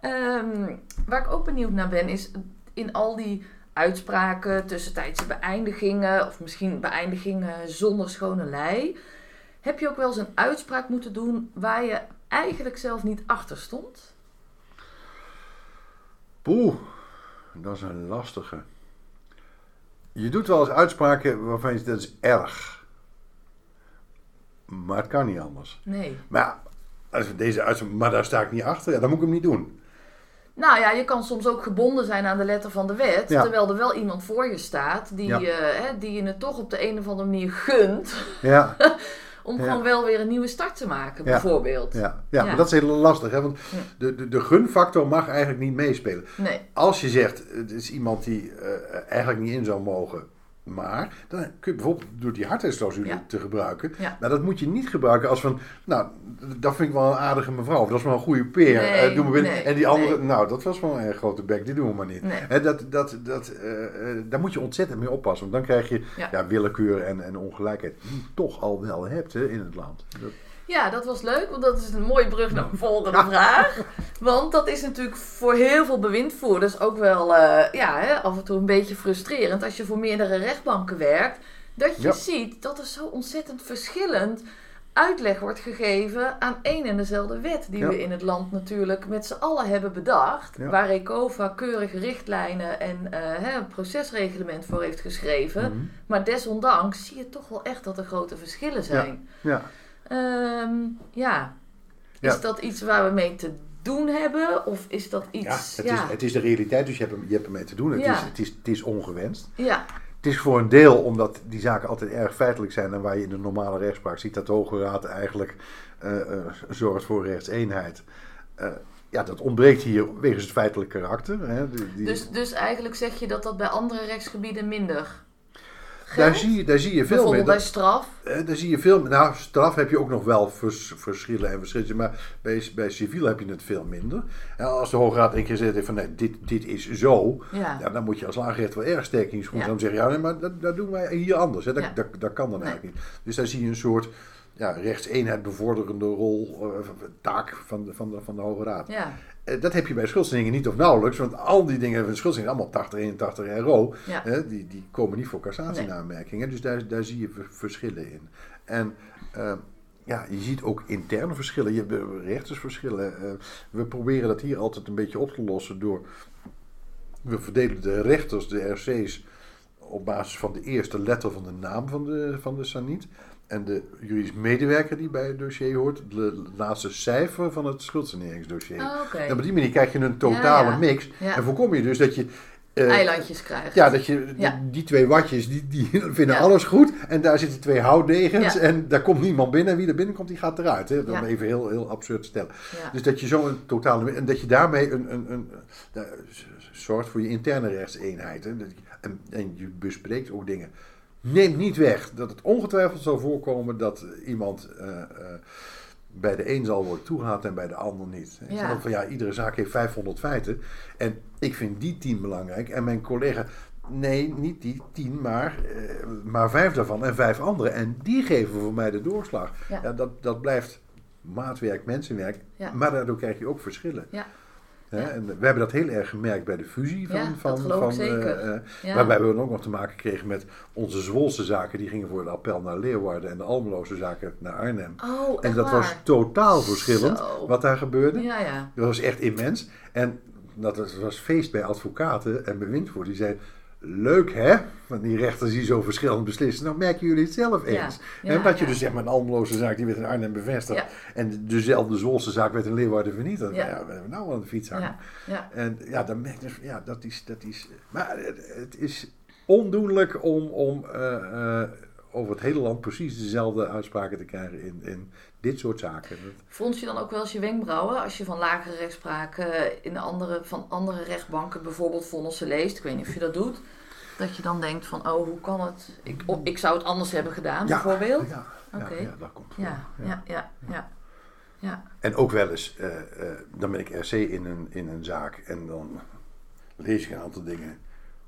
Ehm, waar ik ook benieuwd naar ben, is in al die uitspraken, tussentijdse beëindigingen, of misschien beëindigingen zonder schone lei, heb je ook wel eens een uitspraak moeten doen waar je eigenlijk zelf niet achter stond? Poeh, dat is een lastige. Je doet wel eens uitspraken waarvan je zegt, dat is erg. Maar het kan niet anders. Nee. Maar als deze uitspraak, maar daar sta ik niet achter, ja, dan moet ik hem niet doen. Nou ja, je kan soms ook gebonden zijn aan de letter van de wet, Ja. terwijl er wel iemand voor je staat die, Ja. eh, hè, die je het toch op de een of andere manier gunt Ja, om gewoon wel weer een nieuwe start te maken, bijvoorbeeld. ja, ja, maar dat is heel lastig, hè? want de, de, de gunfactor mag eigenlijk niet meespelen. Nee. Als je zegt, het is iemand die eh, eigenlijk niet in zou mogen, maar dan kun je bijvoorbeeld door die hardheidsclausule Ja. te gebruiken. Ja. Maar dat moet je niet gebruiken als van, nou, dat vind ik wel een aardige mevrouw, of dat is wel een goede peer, Nee, eh, doen we binnen. nee, en die andere, nee. nou, dat was wel een grote bek, die doen we maar niet. Nee. Dat, dat, dat, eh, eh, daar moet je ontzettend mee oppassen, want dan krijg je Ja. ja. willekeur en, en ongelijkheid, die je toch al wel hebt hè, in het land. Dat, Ja, dat was leuk, want dat is een mooie brug naar mijn volgende vraag. Want dat is natuurlijk voor heel veel bewindvoerders ook wel eh, ja, hè, af en toe een beetje frustrerend als je voor meerdere rechtbanken werkt. Dat je Ja. ziet dat er zo ontzettend verschillend uitleg wordt gegeven aan één en dezelfde wet die Ja. we in het land natuurlijk met z'n allen hebben bedacht. Ja. Waar Ecova keurige richtlijnen en eh, hè, een procesreglement voor heeft geschreven. Mhm. Maar desondanks zie je toch wel echt dat er grote verschillen zijn. Ja. Ehm, ja. Ja. Is dat iets waar we mee te doen hebben? Of is dat Ja, iets... het, Ja, Is, het is de realiteit, dus je hebt, je hebt ermee te doen. Het, Ja. is, het, is, het is ongewenst. ja, Het is voor een deel omdat die zaken altijd erg feitelijk zijn en waar je in de normale rechtspraak ziet dat de Hoge Raad eigenlijk eh, eh, zorgt voor rechtseenheid. Eh, ja, dat ontbreekt hier wegens het feitelijk karakter. Hè. Die- die- dus, dus eigenlijk zeg je dat dat bij andere rechtsgebieden minder daar, zie je, daar zie je veel Bijvoorbeeld bij straf. Eh, daar zie je veel Nou, straf heb je ook nog wel vers- verschillen en verschillen. Maar bij, bij civiel heb je het veel minder. En als de Hoge Raad één keer zegt van nee, dit, dit is zo. Ja. Ja, dan moet je als laagrecht wel erg sterk in je schoen Ja. zijn om te zeggen, ja, nee, maar dat, dat doen wij hier anders. Hè. Dat, Ja. dat, dat kan dan Nee. eigenlijk niet. Dus daar zie je een soort ja, rechtseenheid bevorderende rol, eh, taak van de, van, de, van de Hoge Raad. Ja, Eh, dat heb je bij schuldsdingen niet of nauwelijks, want al die dingen van schuldsdingen, allemaal op 80, 81 RO, ja. hè, die, die komen niet voor cassatieaanmerkingen. Dus daar, daar zie je ver- verschillen in. En eh, ja, je ziet ook interne verschillen, je hebt eh, rechtersverschillen. We proberen dat hier altijd een beetje op te lossen door. We verdelen de rechters, de RC's, op basis van de eerste letter van de naam van de, van de saniet. En de juridisch medewerker die bij het dossier hoort, de laatste cijfer van het schuldsaneringsdossier. Oh, Oké. En op die manier krijg je een totale Ja, ja. mix. Ja. En voorkom je dus dat je. eh, Eilandjes krijgt. ja, dat je die- twee watjes, die, die vinden alles goed. En daar zitten twee houtdegens. En daar komt niemand binnen. En wie er binnenkomt, die gaat eruit. Hè? Ja. even heel, heel absurd te stellen. Dus dat je zo een totale... En dat je daarmee een, een, een, eh, zorgt voor je interne rechtseenheid. Hè? Dat En, en je bespreekt ook dingen. Neemt niet weg dat het ongetwijfeld zal voorkomen dat iemand... eh, eh, bij de een zal worden toegelaten en bij de ander niet. Ik Ja. zeg ook van ja, iedere zaak heeft 500 feiten. En ik vind die 10 belangrijk. En mijn collega, nee, niet die 10, maar, eh, maar vijf daarvan en vijf andere. En die geven voor mij de doorslag. Ja. Ja. dat, dat blijft maatwerk, mensenwerk. Ja. Maar daardoor krijg je ook verschillen. Ja. Hè, Ja. En we hebben dat heel erg gemerkt bij de fusie van. Ja, van, van zeker. eh, eh, Ja. Waarbij we ook nog te maken kregen met onze Zwolse zaken. Die gingen voor het appel naar Leeuwarden en de Almeloze zaken naar Arnhem. Oh, En dat waar? was totaal verschillend Zo. wat daar gebeurde. Ja, ja. Dat was echt immens. En dat was, was feest bij advocaten en bewindvoerders. Die zeiden, leuk hè, van die rechters die zo verschillend beslissen. Nou merken jullie het zelf eens. ja, en dat je ja. dus zeg maar een Almeloze zaak, die werd in Arnhem bevestigd. En dezelfde Zwolse zaak werd in Leeuwarden vernietigd. Ja. Ja, we hebben nou aan de fiets hangen. En ja, dan merk je, dus, ja, dat is, dat is, maar het, het is ondoenlijk om, om eh, eh, over het hele land precies dezelfde uitspraken te krijgen in, in dit soort zaken. Frons je dan ook wel eens je wenkbrauwen als je van lagere rechtspraken in de andere, van andere rechtbanken bijvoorbeeld vonnissen leest? Ik weet niet of je dat doet. Dat je dan denkt van, oh, hoe kan het? Ik, of, ik zou het anders hebben gedaan, bijvoorbeeld. Ja, ja, ja, dat komt. Ja, ja, ja, ja. ja. En ook wel eens, eh, eh, dan ben ik RC in een, in een zaak en dan lees ik een aantal dingen.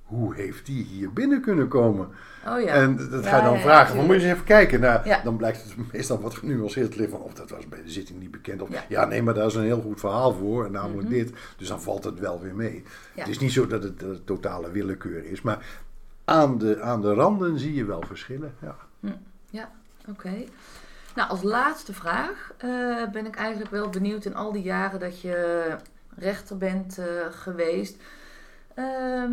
Hoe heeft die hier binnen kunnen komen? Oh ja. En dat Ja, ga je dan ja, ja, vragen. maar moet je eens even kijken. Nou, Ja. Dan blijkt het meestal wat genuanceerd te liggen van of dat was bij de zitting niet bekend. Of Ja. ja, nee, maar daar is een heel goed verhaal voor. En namelijk Mhm. dit. Dus dan valt het wel weer mee. Ja. Het is niet zo dat het, het totale willekeur is. Maar aan de, aan de randen zie je wel verschillen. Ja. Oké. Nou, als laatste vraag eh, ben ik eigenlijk wel benieuwd in al die jaren dat je rechter bent eh, geweest. Ehm,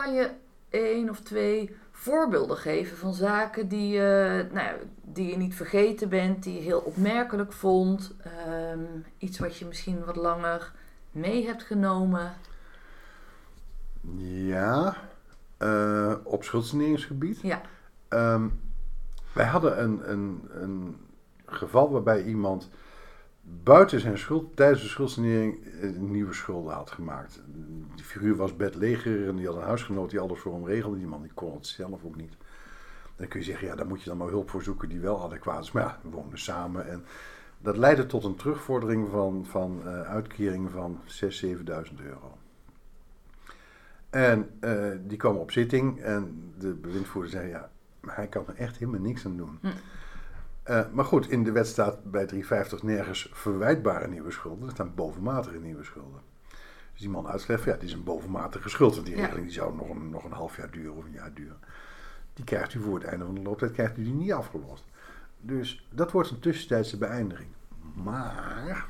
kan je één of twee voorbeelden geven van zaken die, je, nou, ja, die je niet vergeten bent, die je heel opmerkelijk vond? Ehm, iets wat je misschien wat langer mee hebt genomen? Ja, eh, op schuldsaneringsgebied. Ja. Ehm, wij hadden een, een, een geval waarbij iemand buiten zijn schuld, tijdens de schuldsanering, eh, nieuwe schulden had gemaakt. Die figuur was bedleger en die had een huisgenoot die alles voor hem regelde. Die man die kon het zelf ook niet. Dan kun je zeggen, ja, daar moet je dan maar hulp voor zoeken die wel adequaat is. Maar ja, we woonden samen en dat leidde tot een terugvordering van, van eh, uitkering van 6.000, 7.000 euro. En eh, die kwam op zitting en de bewindvoerder zei, ja, maar hij kan er echt helemaal niks aan doen. Hm. Eh, maar goed, in de wet staat bij 350 nergens verwijtbare nieuwe schulden. Er staan bovenmatige nieuwe schulden. Dus die man uitschrijft, ja, dit is een bovenmatige schuld. Want die Ja. regeling die zou nog een, nog een half jaar duren of een jaar duren. Die krijgt u voor het einde van de looptijd krijgt u die niet afgelost. Dus dat wordt een tussentijdse beëindiging. Maar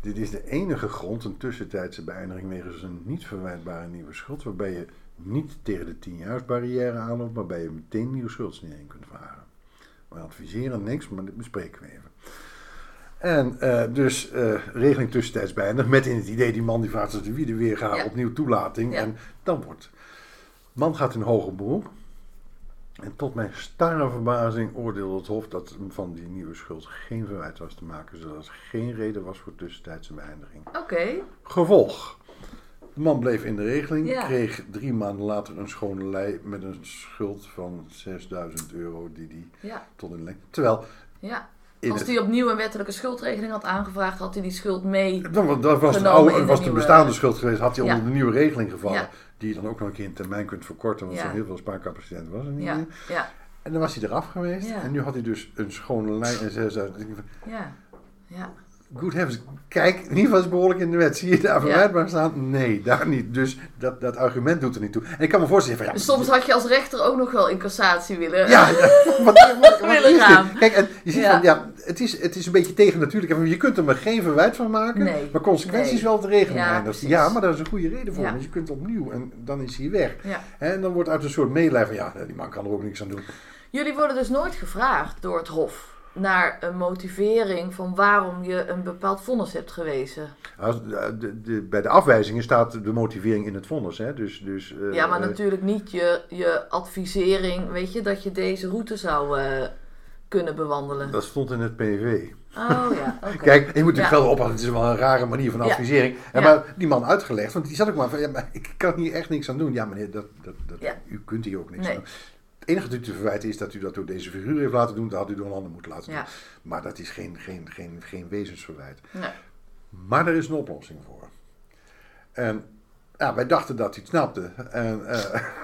dit is de enige grond, een tussentijdse beëindiging wegens een niet verwijtbare nieuwe schuld, waarbij je niet tegen de 10-jaarsbarrière aanloopt, maar waarbij je meteen nieuwe schuldsnering kunt vragen. We adviseren niks, maar dit bespreken we even. En uh, dus uh, regeling tussentijds beëindigd, met in het idee die man die vraagt de wie weer gaat, ja. opnieuw toelating. Ja. En dan wordt, man gaat in hoger beroep. En tot mijn starre verbazing oordeelde het Hof dat van die nieuwe schuld geen verwijt was te maken, zodat er geen reden was voor tussentijdse beëindiging. Oké. Gevolg. De man bleef in de regeling, ja. kreeg drie maanden later een schone lei met een schuld van 6000 euro die hij ja. tot in lengte. Terwijl. Ja. Als hij opnieuw een wettelijke schuldregeling had aangevraagd, had hij die schuld mee. Dat, dat was, de, oude, was de bestaande schuld geweest, had hij onder de nieuwe regeling gevallen. Die je dan ook nog een keer in termijn kunt verkorten, want zo heel veel spaarcapaciteit was er niet ja. meer. Ja. En dan was hij eraf geweest. En nu had hij dus een schone lijn en 6000. Ja. Ja. Good heavens, kijk, in ieder geval is behoorlijk in de wet. Zie je daar verwijtbaar staan? Nee, daar niet. Dus dat, dat argument doet er niet toe. En ik kan me voorstellen van ja. Dus soms had je als rechter ook nog wel in cassatie willen, ja, ja, wat, wat, wat willen gaan. Kijk, en je ziet ja. van ja, het is, het is een beetje tegen natuurlijk. Je kunt er maar geen verwijt van maken. Nee. Maar consequenties nee. wel te regelen. Ja, ja, maar daar is een goede reden voor. Want je kunt opnieuw en dan is hij weg. En dan wordt uit een soort meelij van ja, die man kan er ook niks aan doen. Jullie worden dus nooit gevraagd door het Hof naar een motivering van waarom je een bepaald vonnis hebt gewezen. De, de, de, bij de afwijzingen staat de motivering in het vonnis. Hè? Dus, dus, uh, ja, maar natuurlijk niet je, je advisering, weet je, dat je deze route zou uh, kunnen bewandelen. Dat stond in het PV. Oh ja, okay. Kijk, je moet natuurlijk ja. wel oppassen, het is wel een rare manier van advisering. Ja. Ja. Maar die man uitgelegd, want die zat ook maar van, ja, maar ik kan hier echt niks aan doen. Ja meneer, dat, dat, dat, u kunt hier ook niks nee. aan doen. Het enige dat u te verwijten is dat u dat door deze figuur heeft laten doen. Dat had u door een ander moeten laten doen. Maar dat is geen, geen, geen, geen wezensverwijt. Nee. Maar er is een oplossing voor. En ja, wij dachten dat hij het snapte. En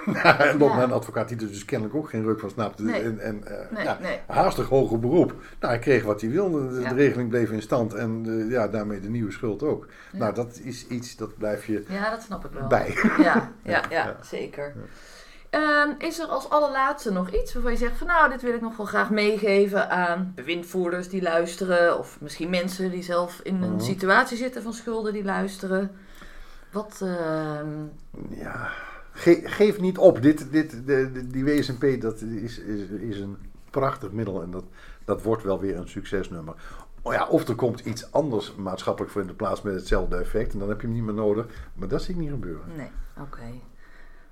uh, loopt naar een advocaat die er dus kennelijk ook geen ruk van snapte. Nee. En, en uh, nee, ja, nee. haastig hoger beroep. Nou, hij kreeg wat hij wilde. De, Ja. de regeling bleef in stand. En uh, ja, daarmee de nieuwe schuld ook. Nou, dat is iets, dat blijf je Ja, dat snap ik wel. bij. Ja, ja, Ja. zeker. Ehm, is er als allerlaatste nog iets waarvan je zegt van nou, dit wil ik nog wel graag meegeven aan bewindvoerders die luisteren, of misschien mensen die zelf in een Mhm. situatie zitten van schulden die luisteren. Wat, ehm, Ja, ge, geef niet op. Dit, dit, de, de- die WSMP dat is, is, is een prachtig middel en dat, dat wordt wel weer een succesnummer. Oh ja, of er komt iets anders maatschappelijk voor in de plaats met hetzelfde effect en dan heb je hem niet meer nodig. Maar dat zie ik niet gebeuren. nee, oké.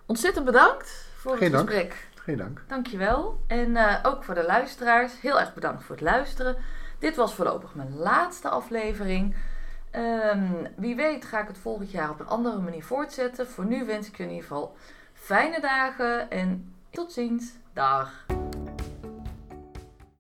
Ontzettend bedankt voor Geen het dank. gesprek. Geen dank. Dankjewel. En eh, ook voor de luisteraars, heel erg bedankt voor het luisteren. Dit was voorlopig mijn laatste aflevering. Ehm, wie weet ga ik het volgend jaar op een andere manier voortzetten. Voor nu wens ik je in ieder geval fijne dagen en tot ziens. Dag.